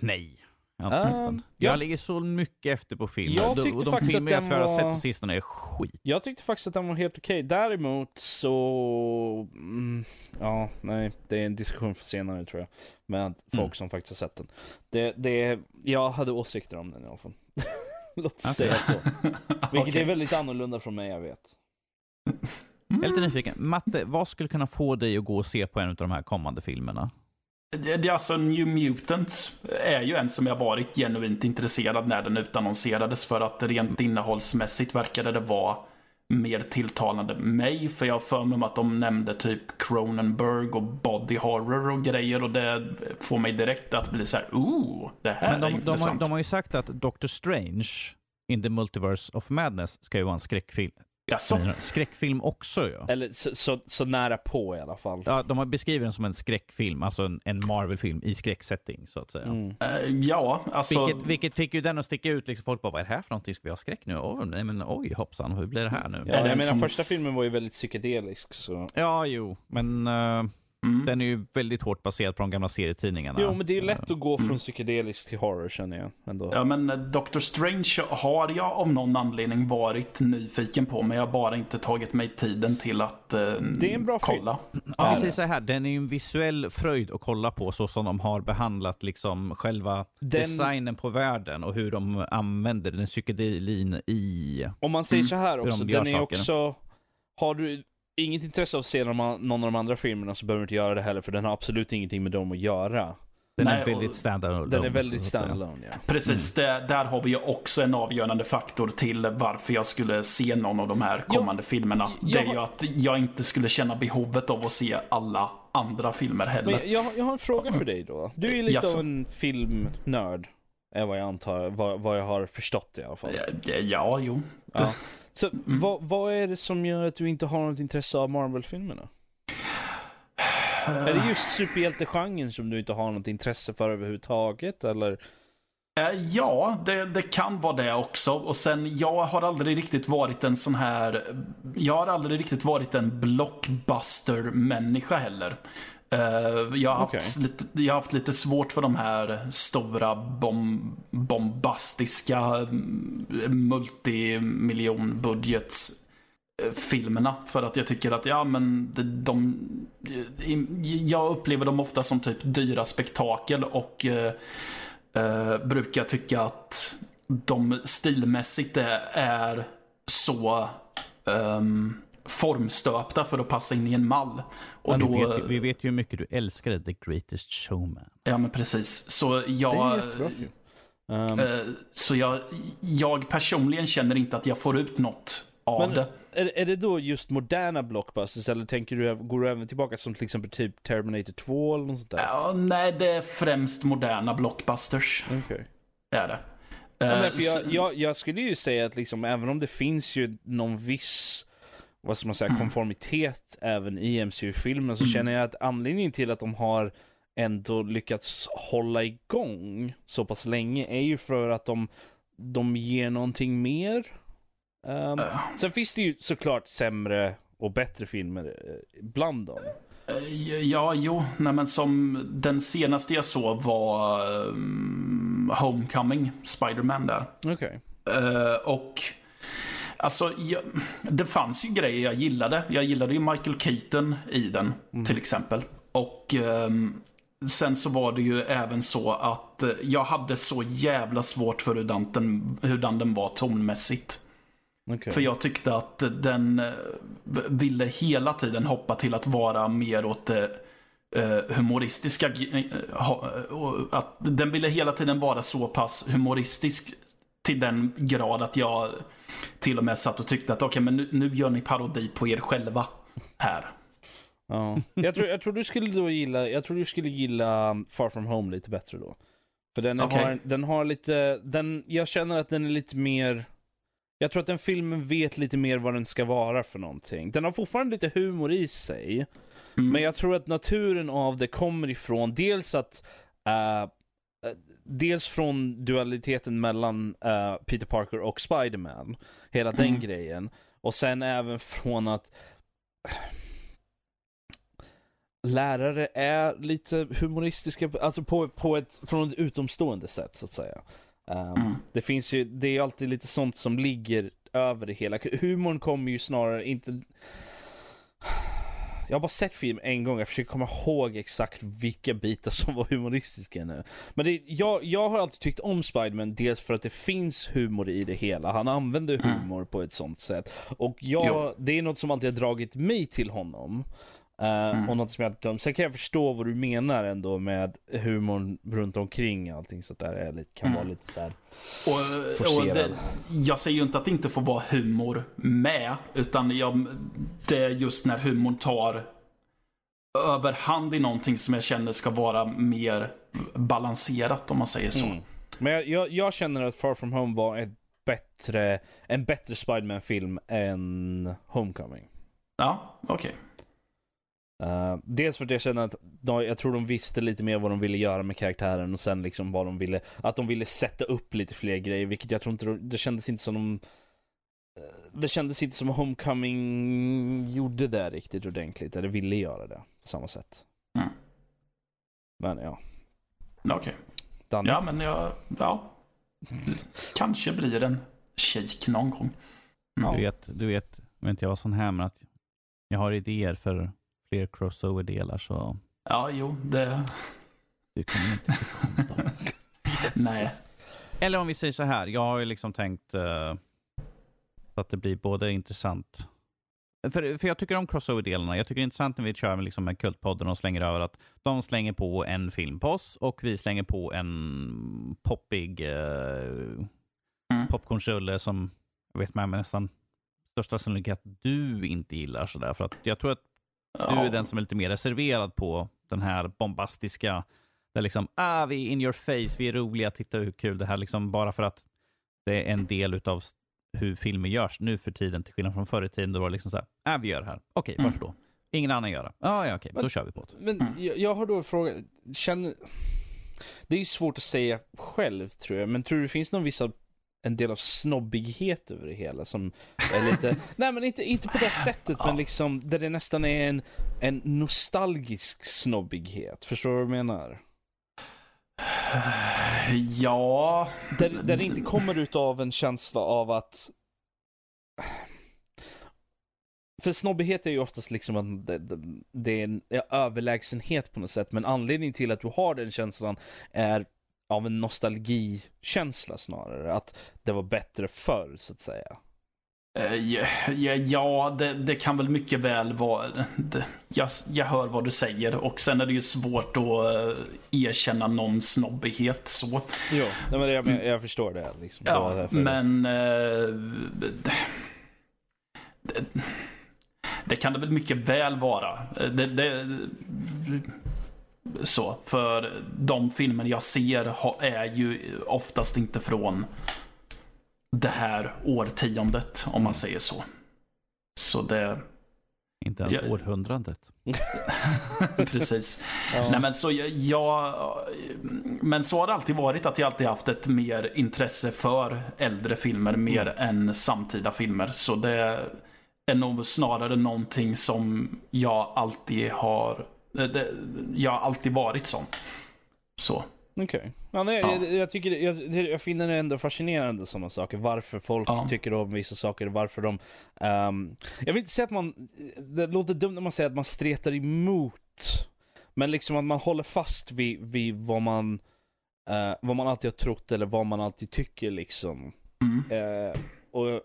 Nej. Jag har inte um, sett den. Jag, jag ligger så mycket efter på film. Jag tyckte och de faktiskt filmer jag tyvärr har sett på sistone är skit. Jag tyckte faktiskt att den var helt okej. Okay. Däremot så... Mm, ja, nej. Det är en diskussion för senare tror jag. Med folk mm. som faktiskt har sett den. Det, det, jag hade åsikter om den i alla fall. Låt oss säga så. Vilket okay. är väldigt annorlunda från mig, jag vet. Jag är lite nyfiken. Matte, vad skulle kunna få dig att gå och se på en av de här kommande filmerna? Det, det, alltså New Mutants är ju en som jag varit genuint intresserad när den utannonserades för att rent innehållsmässigt verkade det vara mer tilltalande mig. För jag har för mig att de nämnde typ Cronenberg och body horror och grejer och det får mig direkt att bli så här, ooh, det här Men de, är intressant. De har, de har ju sagt att Doctor Strange in the Multiverse of Madness ska ju vara en skräckfilm. Jaså? Skräckfilm också ja. Eller så, så, så, nära på i alla fall. Ja, de har beskrivit den som en skräckfilm, alltså en, en Marvel-film i skräcksetting så att säga. Mm. Uh, ja, alltså. Vilket, vilket fick ju den att sticka ut, liksom folk bara, vad är det här för någonting? Ska vi ha skräck nu? Oh, nej men oj hoppsan, hur blir det här nu? Ja, jag menar som... första filmen var ju väldigt psykedelisk så. Ja, jo, men uh, Mm. Den är ju väldigt hårt baserad på de gamla serietidningarna. Jo, men det är lätt att gå från mm. psykedelisk till horror känner jag. Ändå. Ja, men eh, Doctor Strange har jag av någon anledning varit nyfiken på, men jag har bara inte tagit mig tiden till att eh, det är en bra kolla. Film. Ja, vi säger så här, den är ju en visuell fröjd att kolla på, så som de har behandlat liksom själva den... designen på världen och hur de använder den psykedelin i... Om man säger mm. så här också, de den är saker. också... Har du inget intresse av att se någon, av de andra filmerna så behöver du inte göra det heller för den har absolut ingenting med dem att göra. Den Nej, är väldigt standalone. Den är väldigt standalone, ja. Precis, mm. det, där har vi ju också en avgörande faktor till varför jag skulle se någon av de här kommande jo, filmerna. Det är ju att jag inte skulle känna behovet av att se alla andra filmer heller. Men jag, jag har en fråga för dig då. Du är lite Jaså. av en filmnörd. Är vad jag antar, vad, vad jag har förstått i alla fall. Ja, ja jo. Ja. Så mm. vad, vad är det som gör att du inte har något intresse av Marvel-filmerna? Är det just superhjältegenren som du inte har något intresse för överhuvudtaget, eller? Eh, Ja, det, det kan vara det också. Och sen, jag har aldrig riktigt varit en sån här... Jag har aldrig riktigt varit en blockbuster-människa heller. Eh, jag, har haft Okej. lite, jag har haft lite svårt för de här stora bom, bombastiska mm, multimiljonbudgets eh, filmerna för att jag tycker att ja men de, de i- jag upplever dem ofta som typ dyra spektakel och eh, eh, brukar tycka att de stilmässigt är, är så ehm, formstöpta för att passa in i en mall. Och Men då, vi, vet, ju- vi vet ju hur mycket du älskade The Greatest Showman. ja men precis. Så Det är jag, jättebra. Um, eh, så jag, jag personligen känner inte att jag får ut något av Men- det. är, är det då just moderna blockbusters eller tänker du, går du även tillbaka som till exempel typ Terminator 2 eller något sånt där? Ja, nej, det är främst moderna blockbusters. Okej. Är det. Ja, Eh, men för jag, jag, jag skulle ju säga att liksom, även om det finns ju någon viss vad ska man säga, Mm. konformitet även i MCU-filmen så känner jag att anledningen till att de har ändå lyckats hålla igång så pass länge är ju för att de, de ger någonting mer. Um, Äh. sen finns det ju såklart sämre och bättre filmer eh, bland dem. Eh, Ja, jo, nej men som den senaste jag såg var um, Homecoming, Spider-Man där. Okej. Eh, och alltså, jag, det fanns ju grejer jag gillade. Jag gillade ju Michael Keaton i den, till exempel. Och ehm, sen så var det ju även så att eh, jag hade så jävla svårt för hur den, hur den var tonmässigt. Okej. För jag tyckte att den eh, ville hela tiden hoppa till att vara mer åt det eh, humoristiska. eh, Att den ville hela tiden vara så pass humoristisk till den grad att jag till och med satt och tyckte att okej, men nu, nu gör ni parodi på er själva här. Ja. Jag, tror, jag tror du skulle då gilla, jag tror du skulle gilla um, Far From Home lite bättre då. För den Okej. har, den har lite, den, jag känner att den är lite mer, jag tror att den filmen vet lite mer vad den ska vara för någonting. Den har fortfarande lite humor i sig. Mm. Men jag tror att naturen av det kommer ifrån dels att eh, Dels från dualiteten mellan eh, Peter Parker och Spider-Man. Hela den Mm. grejen. Och sen även från att lärare är lite humoristiska, alltså på, på ett, från ett utomstående sätt så att säga. Um, Mm. Det finns ju, det är alltid lite sånt som ligger över det hela. Humorn kommer ju snarare inte... Jag har bara sett film en gång, jag försöker komma ihåg exakt vilka bitar som var humoristiska nu. Men det, jag, jag har alltid tyckt om Spiderman, dels för att det finns humor i det hela. Han använder Mm. humor på ett sånt sätt. Och jag, Jo. det är något som alltid har dragit mig till honom. Eh, Mm. Och något som jag inte. Sen kan jag förstå vad du menar ändå med humorn runt omkring allting sånt där är lite, kan Mm. vara lite så här. Och, och Forcerad. det, jag säger ju inte att det inte får vara humor med, utan jag, det är just när humorn tar överhand i någonting som jag känner ska vara mer balanserat om man säger så. Mm. Men jag, jag, jag känner att Far From Home var ett bättre, en bättre Spiderman-film än Homecoming. Ja, okej. Eh, dels för att jag känner att de, jag tror de visste lite mer vad de ville göra med karaktären och sen liksom vad de ville, att de ville sätta upp lite fler grejer, vilket jag tror inte, de- det kändes inte som de eh, det kändes inte som Homecoming gjorde det riktigt ordentligt, eller ville göra det på samma sätt. Mm. Men ja, Okej. Danne. Ja, men jag, ja. Kanske blir en kik någon gång. Mm. Du vet, du vet, jag vet jag var sån här, men att jag har idéer för fler crossover-delar så Ja, jo, det... du kommer inte tycka om dem. Nej. Eller om vi säger så här, jag har ju liksom tänkt eh, att det blir både intressant för, för jag tycker om crossover-delarna. Jag tycker det är intressant när vi kör med, liksom med Kultpodden och slänger över att de slänger på en film på oss och vi slänger på en poppig eh, Mm. popcornsrulle som jag vet med mig nästan största sannolikhet att du inte gillar sådär. För att jag tror att du är den som är lite mer reserverad på den här bombastiska, där liksom, ah, vi är in your face, vi är roliga, titta hur kul det här liksom, bara för att det är en del utav hur filmer görs nu för tiden, till skillnad från förr i tiden, då var det liksom så här, ah, vi gör det här. Okej, Mm. varför då? Ingen annan gör det. Ah, ja, okej, då Men- kör vi på det. Men Mm. jag, jag har då en fråga, känner, det är ju svårt att säga själv tror jag, men tror du det finns någon vissa en del av snobbighet över det hela som är lite, nej men inte, inte på det sättet men liksom där det nästan är en, en nostalgisk snobbighet. Förstår du vad jag menar? Ja... Där, där det inte kommer ut av en känsla av att för snobbighet är ju oftast liksom att det, det, det är en överlägsenhet på något sätt, men anledningen till att du har den känslan är av en nostalgikänsla snarare. Att det var bättre förr, så att säga. Eh, ja, ja det, det, kan väl mycket väl vara. Det, jag, jag hör vad du säger och sen är det ju svårt att uh, erkänna någon snobbighet så. Jo, men jag, jag förstår det. Liksom. Ja, det men... Uh, det, det, kan det väl mycket väl vara. Det, så, för de filmer jag ser är ju oftast inte från det här årtiondet, om man säger så. Så det... Inte ens ja. århundradet. Precis. Ja. Nej, men, så jag, men så har det alltid varit att jag alltid haft ett mer intresse för äldre filmer mer mm. än samtida filmer. Så det är nog snarare någonting som jag alltid har det, jag har alltid varit sån. Så. Okej. Okay. Ja, jag, jag, tycker, jag, jag, finner det ändå fascinerande sådana saker. Varför folk ja. tycker om vissa saker, varför de... Um, jag vill inte säga att man... Det låter dumt när man säger att man stretar emot. Men liksom att man håller fast vid, vid vad man... Uh, vad man alltid har trott eller vad man alltid tycker liksom. Mm. Uh, och...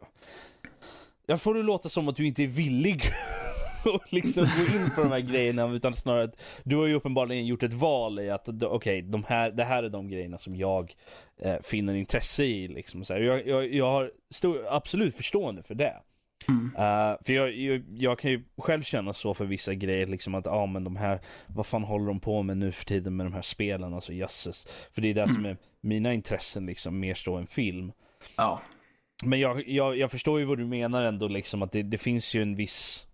Jag får det låta som att du inte är villig och liksom gå in för de här grejerna utan snarare att du har ju uppenbarligen gjort ett val i att okej, okay, de här, det här är de grejerna som jag eh, finner intresse i. Liksom. Så här, jag, jag, jag har stor, absolut förstående för det. Mm. Uh, för jag, jag, jag, kan ju själv känna så för vissa grejer, liksom att ja ah, men de här, vad fan håller de på med nu för tiden med de här spelen, alltså jösses. För det är det mm. som är mina intressen liksom, mer så än film. Ja. Men jag, jag, jag förstår ju vad du menar ändå, liksom att det, det finns ju en viss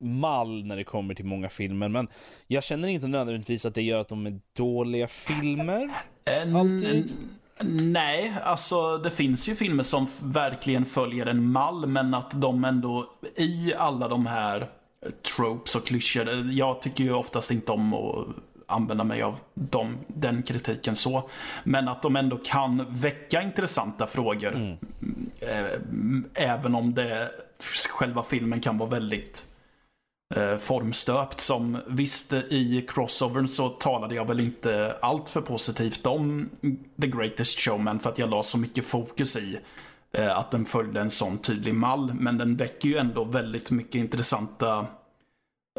mall när det kommer till många filmer. Men jag känner inte nödvändigtvis att det gör att de är dåliga filmer. Alltid. Nej, alltså det finns ju filmer som verkligen följer en mall men att de ändå i alla de här tropes och klyschor. Jag tycker ju oftast inte om att använda mig av dem, den kritiken så. Men att de ändå kan väcka intressanta frågor. Mm. Även om det själva filmen kan vara väldigt eh, formstöpt som visst i crossovern så talade jag väl inte allt för positivt om The Greatest Showman för att jag la så mycket fokus i eh, att den följde en sån tydlig mall. Men den väcker ju ändå väldigt mycket intressanta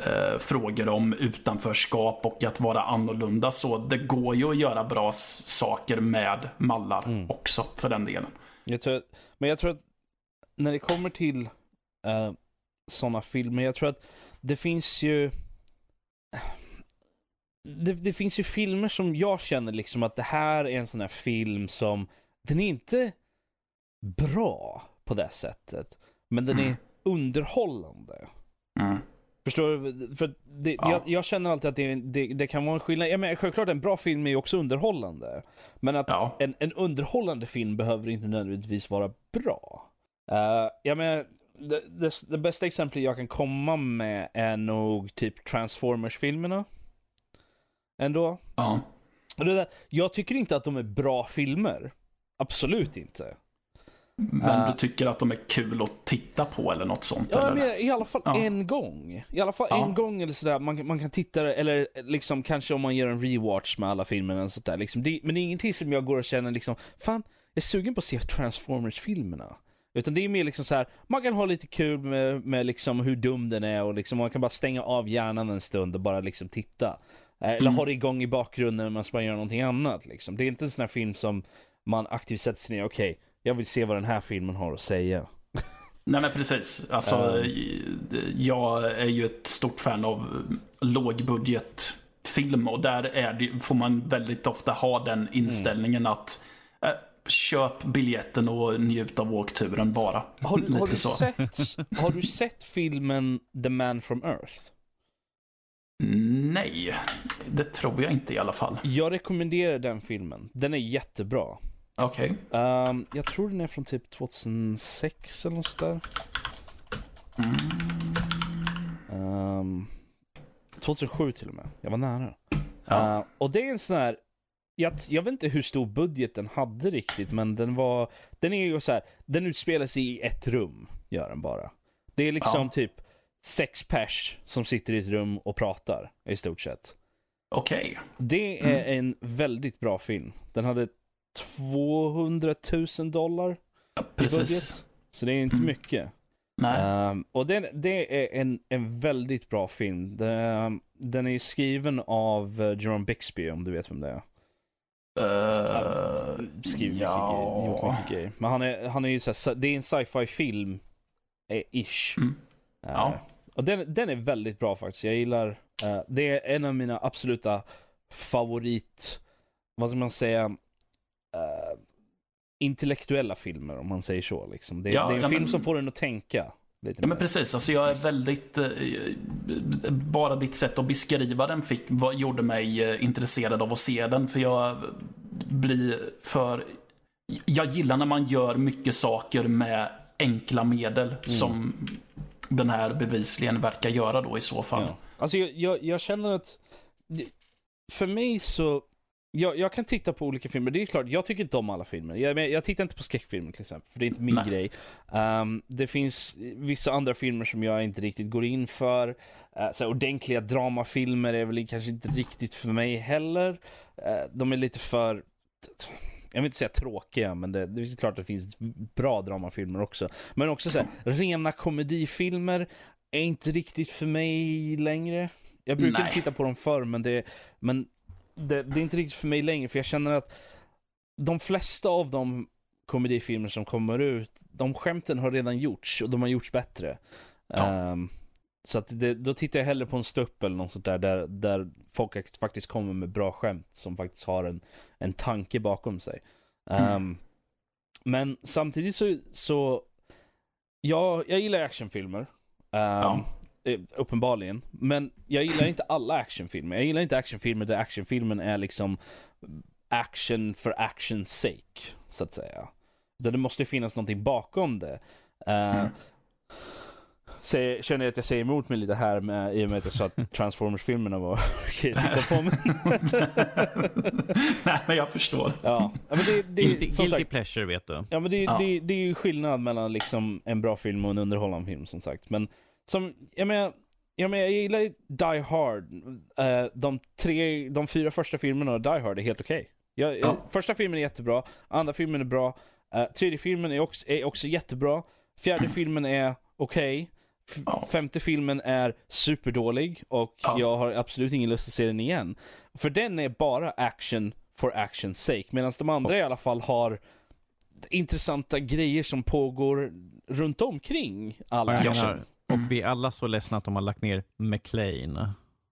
eh, frågor om utanförskap och att vara annorlunda. Så det går ju att göra bra saker med mallar mm. också för den delen. Jag tror, men jag tror att när det kommer till uh, sådana filmer, jag tror att det finns ju... Det, det, finns ju filmer som jag känner liksom att det här är en sån här film som, den är inte bra på det sättet. Men den är mm. underhållande. Mm. Förstår du? För det, ja. jag, jag, känner alltid att det, det, det, kan vara en skillnad. Jag menar, självklart en bra film är ju också underhållande. Men att ja. en, en underhållande film behöver inte nödvändigtvis vara bra. Uh, jag menar, det, det, det, bästa exemplet jag kan komma med är nog typ Transformers-filmerna. Ändå. Ja. Och det där, jag tycker inte att de är bra filmer. Absolut inte. Men uh, du tycker att de är kul att titta på eller något sånt? Ja, eller? Men i alla fall ja. en gång. I alla fall ja. en gång eller sådär. Man, man kan titta, eller liksom kanske om man gör en rewatch med alla sådär. Liksom. Det, men det är ingenting som jag går och känner liksom, fan, jag är sugen på att se Transformers-filmerna. Utan det är mer liksom så här, man kan ha lite kul med, med liksom hur dum den är och liksom man kan bara stänga av hjärnan en stund och bara liksom titta. Eh, eller mm. ha det igång i bakgrunden när man ska göra någonting annat. Liksom. Det är inte en sån här film som man aktivt sätter sig ner, okej, okay, jag vill se vad den här filmen har att säga. Nej men precis. Alltså, um. jag är ju ett stort fan av lågbudgetfilm och där är det, får man väldigt ofta ha den inställningen mm. att köp biljetten och njut av åkturen bara. Har du, har du sett, har du sett filmen The Man from Earth? Nej, det tror jag inte i alla fall. Jag rekommenderar den filmen. Den är jättebra. Okej. Ehm, jag tror den är från typ 2006 eller något sådär. Ehm, 2007 till och med. Jag var nära. Ja. Eh, och det är en sån här, jag, jag vet inte hur stor budget den hade riktigt, men den var, den är ju så här, den utspelar sig i ett rum, gör den bara. Det är liksom Ja. typ sex pers som sitter i ett rum och pratar, i stort sett. Okej. Det är en väldigt bra film. Den hade 200 000 dollar Ja, i Precis. budget. Så det är inte Mm. mycket. Nej. Ehm, och den, det är en, en väldigt bra film. Den, den är skriven av eh, Jerome Bixby, om du vet vem det är. Uh, Skrivit ja. mycket, gjort mycket grejer. Men han är, han är ju såhär, det är en sci-fi film, eh, ish. Mm. Eh, Ja. Och den, den är väldigt bra faktiskt. Jag gillar, eh, det är en av mina absoluta favorit, vad ska man säga, eh, intellektuella filmer om man säger så. Liksom. Det, Ja, det är en ja, film men- som får en att tänka. Lite Ja men precis, alltså jag är väldigt... Eh, bara ditt sätt att beskriva den fick, gjorde mig eh, intresserad av att se den. För jag blir för... Jag gillar när man gör mycket saker med enkla medel. Mm. Som den här bevisligen verkar göra då i så fall. Ja. Alltså jag, jag, jag känner att, för mig så, jag, jag kan titta på olika filmer. Det är klart, jag tycker inte om alla filmer. Jag, men jag tittar inte på skräckfilmer till exempel, för det är inte min Nej. grej. Ehm, det finns vissa andra filmer som jag inte riktigt går in för. Uh, så ordentliga dramafilmer är väl kanske inte riktigt för mig heller. Eh, de är lite för, jag vill inte säga tråkiga, men det, det är klart att det finns bra dramafilmer också. Men också så här, rena komedifilmer är inte riktigt för mig längre. Jag brukar Nej. inte titta på dem förr, men, det, men det, det är inte riktigt för mig längre, för jag känner att de flesta av de komedifilmer som kommer ut, de skämten har redan gjorts och de har gjorts bättre. Ja. Ehm, så att det, då tittar jag hellre på en stupp eller något sånt där, där, där folk faktiskt kommer med bra skämt som faktiskt har en, en tanke bakom sig. Mm. Ehm, men samtidigt så, så jag, jag gillar actionfilmer. Ehm, Ja. Eh, Uppenbarligen. Men jag gillar inte alla actionfilmer. Jag gillar inte actionfilmer där actionfilmen är liksom action for action's sake, så att säga. Där det måste finnas någonting bakom det. Eh, Mm. säger, känner jag att jag säger emot mig lite här med, i och med att jag sa att Transformers-filmerna var okej att titta på. Men, Nej, men jag förstår. ja. ja, men det, det, Guilty, som guilty sagt, pleasure vet du. Ja men det, Ja. det, det är ju skillnad mellan liksom en bra film och en underhållande film som sagt. Men som, jag menar, jag, menar, jag gillar Die Hard. Eh, de, tre, de fyra första filmerna av Die Hard är helt okej. Jag- Ja. Första filmen är jättebra, andra filmen är bra, eh, tredje filmen är också, är också jättebra, fjärde filmen är okej, F- Ja. femte filmen är superdålig och Ja. jag har absolut ingen lust att se den igen. För den är bara action for action's sake, medan de andra i alla fall har intressanta grejer som pågår runt omkring alla Jag action. Menar, och vi är alla så ledsna att de har lagt ner McLean.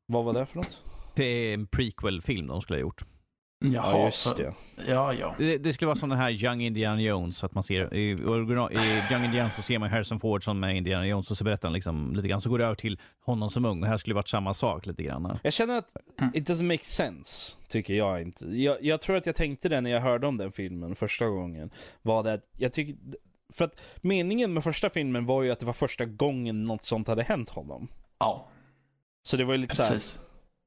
Vad var det för något? Det är en prequel-film de skulle ha gjort. Jaha, Ja, just det. Ja, ja. Det, det skulle vara som den här Young Indiana Jones, att man ser i, original, i Young Indiana Jones så ser man Harrison Ford som med Indiana Jones och så berättar han liksom lite grann, så går det över till honom som ung. Och här skulle det varit samma sak lite grann. Jag känner att Mm. it doesn't make sense, tycker jag inte. Jag, jag tror att jag tänkte det när jag hörde om den filmen första gången. Var det att jag tycker... För att meningen med första filmen var ju att det var första gången något sånt hade hänt honom. Ja, Så det var ju lite såhär,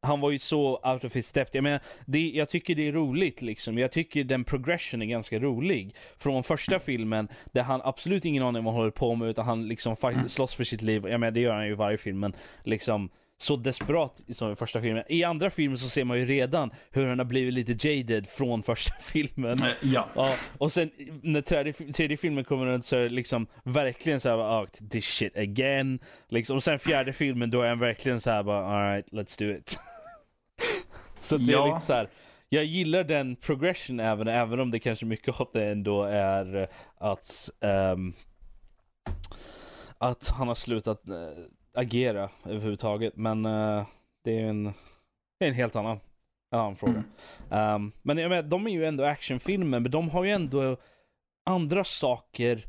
han var ju så out of his depth. Jag menar, det, jag tycker det är roligt liksom. Jag tycker den progression är ganska rolig. Från första filmen, där han absolut ingen aning om vad han håller på med, utan han liksom fight, Mm. slåss för sitt liv. Jag menar, det gör han ju i varje film, men liksom så desperat som i första filmen. I andra filmen så ser man ju redan hur han har blivit lite jaded från första filmen. Eh, Ja, Ja, och sen när tredje, tredje filmen kommer runt så är det liksom verkligen så här, oh, this shit again. Liksom, och sen fjärde filmen då är han verkligen så här bara, alright, let's do it. så det är Ja. lite så här. Jag gillar den progression även, även om det kanske mycket av det ändå är eh, att ehm, att han har slutat eh, agera överhuvudtaget. Men eh, det är en, det är en helt annan, en annan fråga. Mm. Um, men jag menar, de är ju ändå actionfilmer, men de har ju ändå andra saker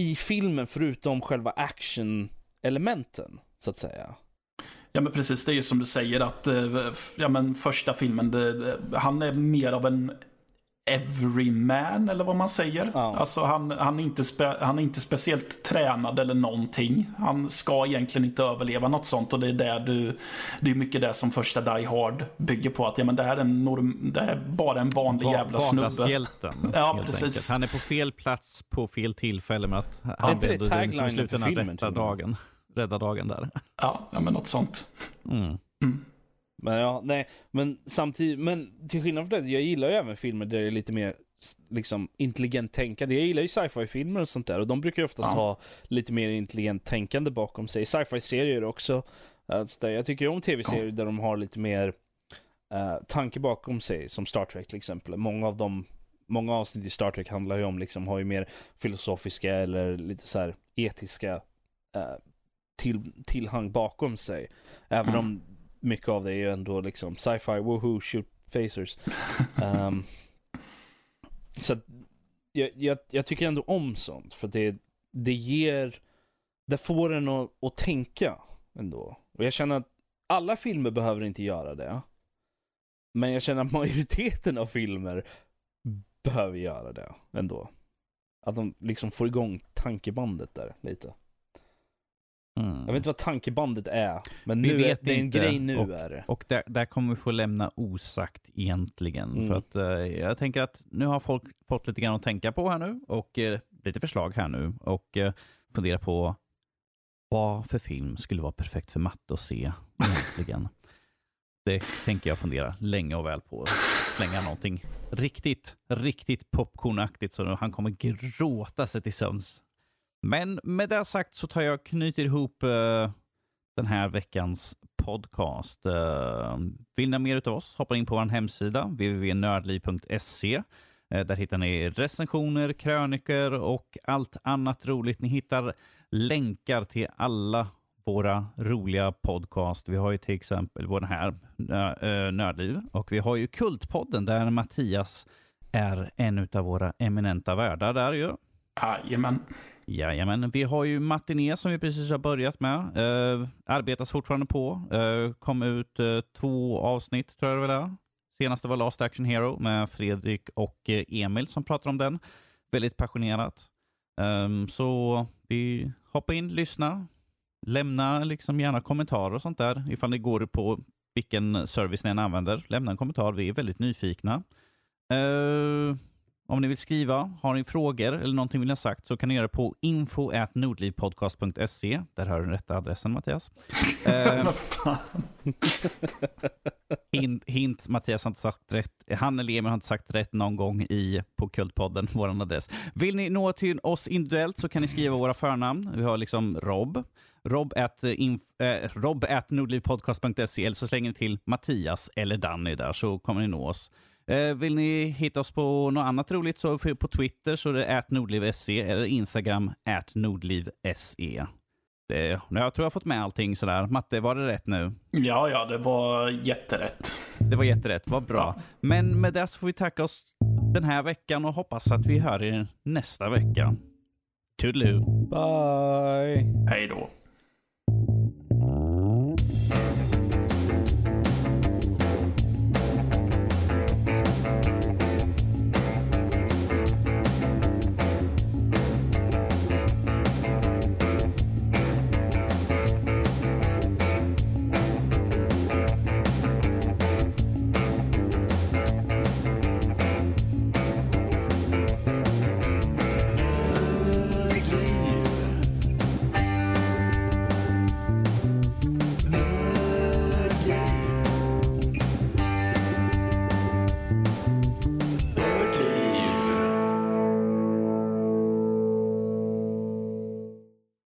i filmen förutom själva action-elementen, så att säga. Ja men precis, det är ju som du säger att ja, men första filmen, det, han är mer av en everyman eller vad man säger. Ja. Alltså han, han, är inte spe, han är inte speciellt tränad eller någonting. Han ska egentligen inte överleva något sånt och det är där du, det är mycket det som första Die Hard bygger på. Att ja, men det, här är en norm, det är bara en vanlig Va jävla snubbe. hjälten. ja, precis. Enkelt. Han är på fel plats på fel tillfälle med att han ja, är tagline i slutändan rädda dagen. Rädda dagen där. Ja, ja men något sånt. Mm. Mm. Men ja, nej, men samtidigt, men till skillnad från det, jag gillar ju även filmer där det är lite mer liksom intelligent tänkande. Jag gillar ju sci-fi filmer och sånt där och de brukar ju oftast ja. ha lite mer intelligent tänkande bakom sig. Sci-fi serier också. Alltså, jag tycker om tv-serier ja. där de har lite mer uh, tanke bakom sig, som Star Trek till exempel. Många av dem Många avsnitt i Star Trek handlar ju om, liksom, har ju mer filosofiska eller lite så här etiska uh, till, tillhang bakom sig. Även mm. om mycket av det är ju ändå liksom sci-fi, woohoo, shoot phasers. Um, så jag, jag, jag, tycker ändå om sånt, för det, det ger, det får en att, att tänka ändå. Och jag känner att alla filmer behöver inte göra det. Men jag känner att majoriteten av filmer behöver göra det ändå. Att de liksom får igång tankebandet där lite. Mm. Jag vet inte vad tankebandet är, men nu är, det är en grej nu och, är det. Och där, där kommer vi få lämna osagt egentligen. Mm. För att uh, jag tänker att nu har folk fått lite grann att tänka på här nu och uh, lite förslag här nu och uh, fundera på vad för film skulle vara perfekt för Matte att se egentligen. det tänker jag fundera länge och väl på. Slänga någonting riktigt, riktigt popcornaktigt så han kommer gråta sig till sömns men med det sagt så tar jag och knyter ihop uh, den här veckans podcast. Uh, vill ni ha mer av oss? Hoppa in på vår hemsida www.nördliv.se. Uh, eh, där hittar ni recensioner, kröniker och allt annat roligt. Ni hittar länkar till alla våra roliga podcast. Vi har ju till exempel vår här Nördliv och vi har ju Kultpodden där Mattias är en av våra eminenta värdar där ju. Jajamän. Jajamän, vi har ju Matiné e som vi precis har börjat med. Uh, arbetas fortfarande på. Uh, kom ut uh, två avsnitt tror jag det var. Senaste var Last Action Hero med Fredrik och Emil som pratar om den. Väldigt passionerat. Um, så vi hoppar in, lyssna, lämna liksom gärna kommentarer och sånt där ifall det går på vilken service ni än använder. Lämna en kommentar, vi är väldigt nyfikna. Om ni vill skriva, har ni frågor eller någonting vill ha sagt så kan ni göra det på info.nordlivpodcast.se. Där har du den rätta adressen Mattias. eh, hint, hint, Mattias har inte sagt rätt. Han eller Emil har inte sagt rätt någon gång i på Kultpodden, vår adress. Vill ni nå till oss individuellt så kan ni skriva våra förnamn. Vi har liksom Rob. Rob at, inf, eh, rob at nordlivpodcast.se eller så slänger ni till Mattias eller Danny där så kommer ni nå oss. Eh, vill ni hitta oss på något annat roligt så på Twitter så är det atnordliv.se eller Instagram atnordliv.se. Det, jag tror jag har fått med allting sådär. Matte, var det rätt nu? Ja, ja, det var jätterätt. Det var jätterätt, vad bra. Ja. Men med det så får vi tacka oss den här veckan och hoppas att vi hör er nästa vecka. Toodaloo. Bye.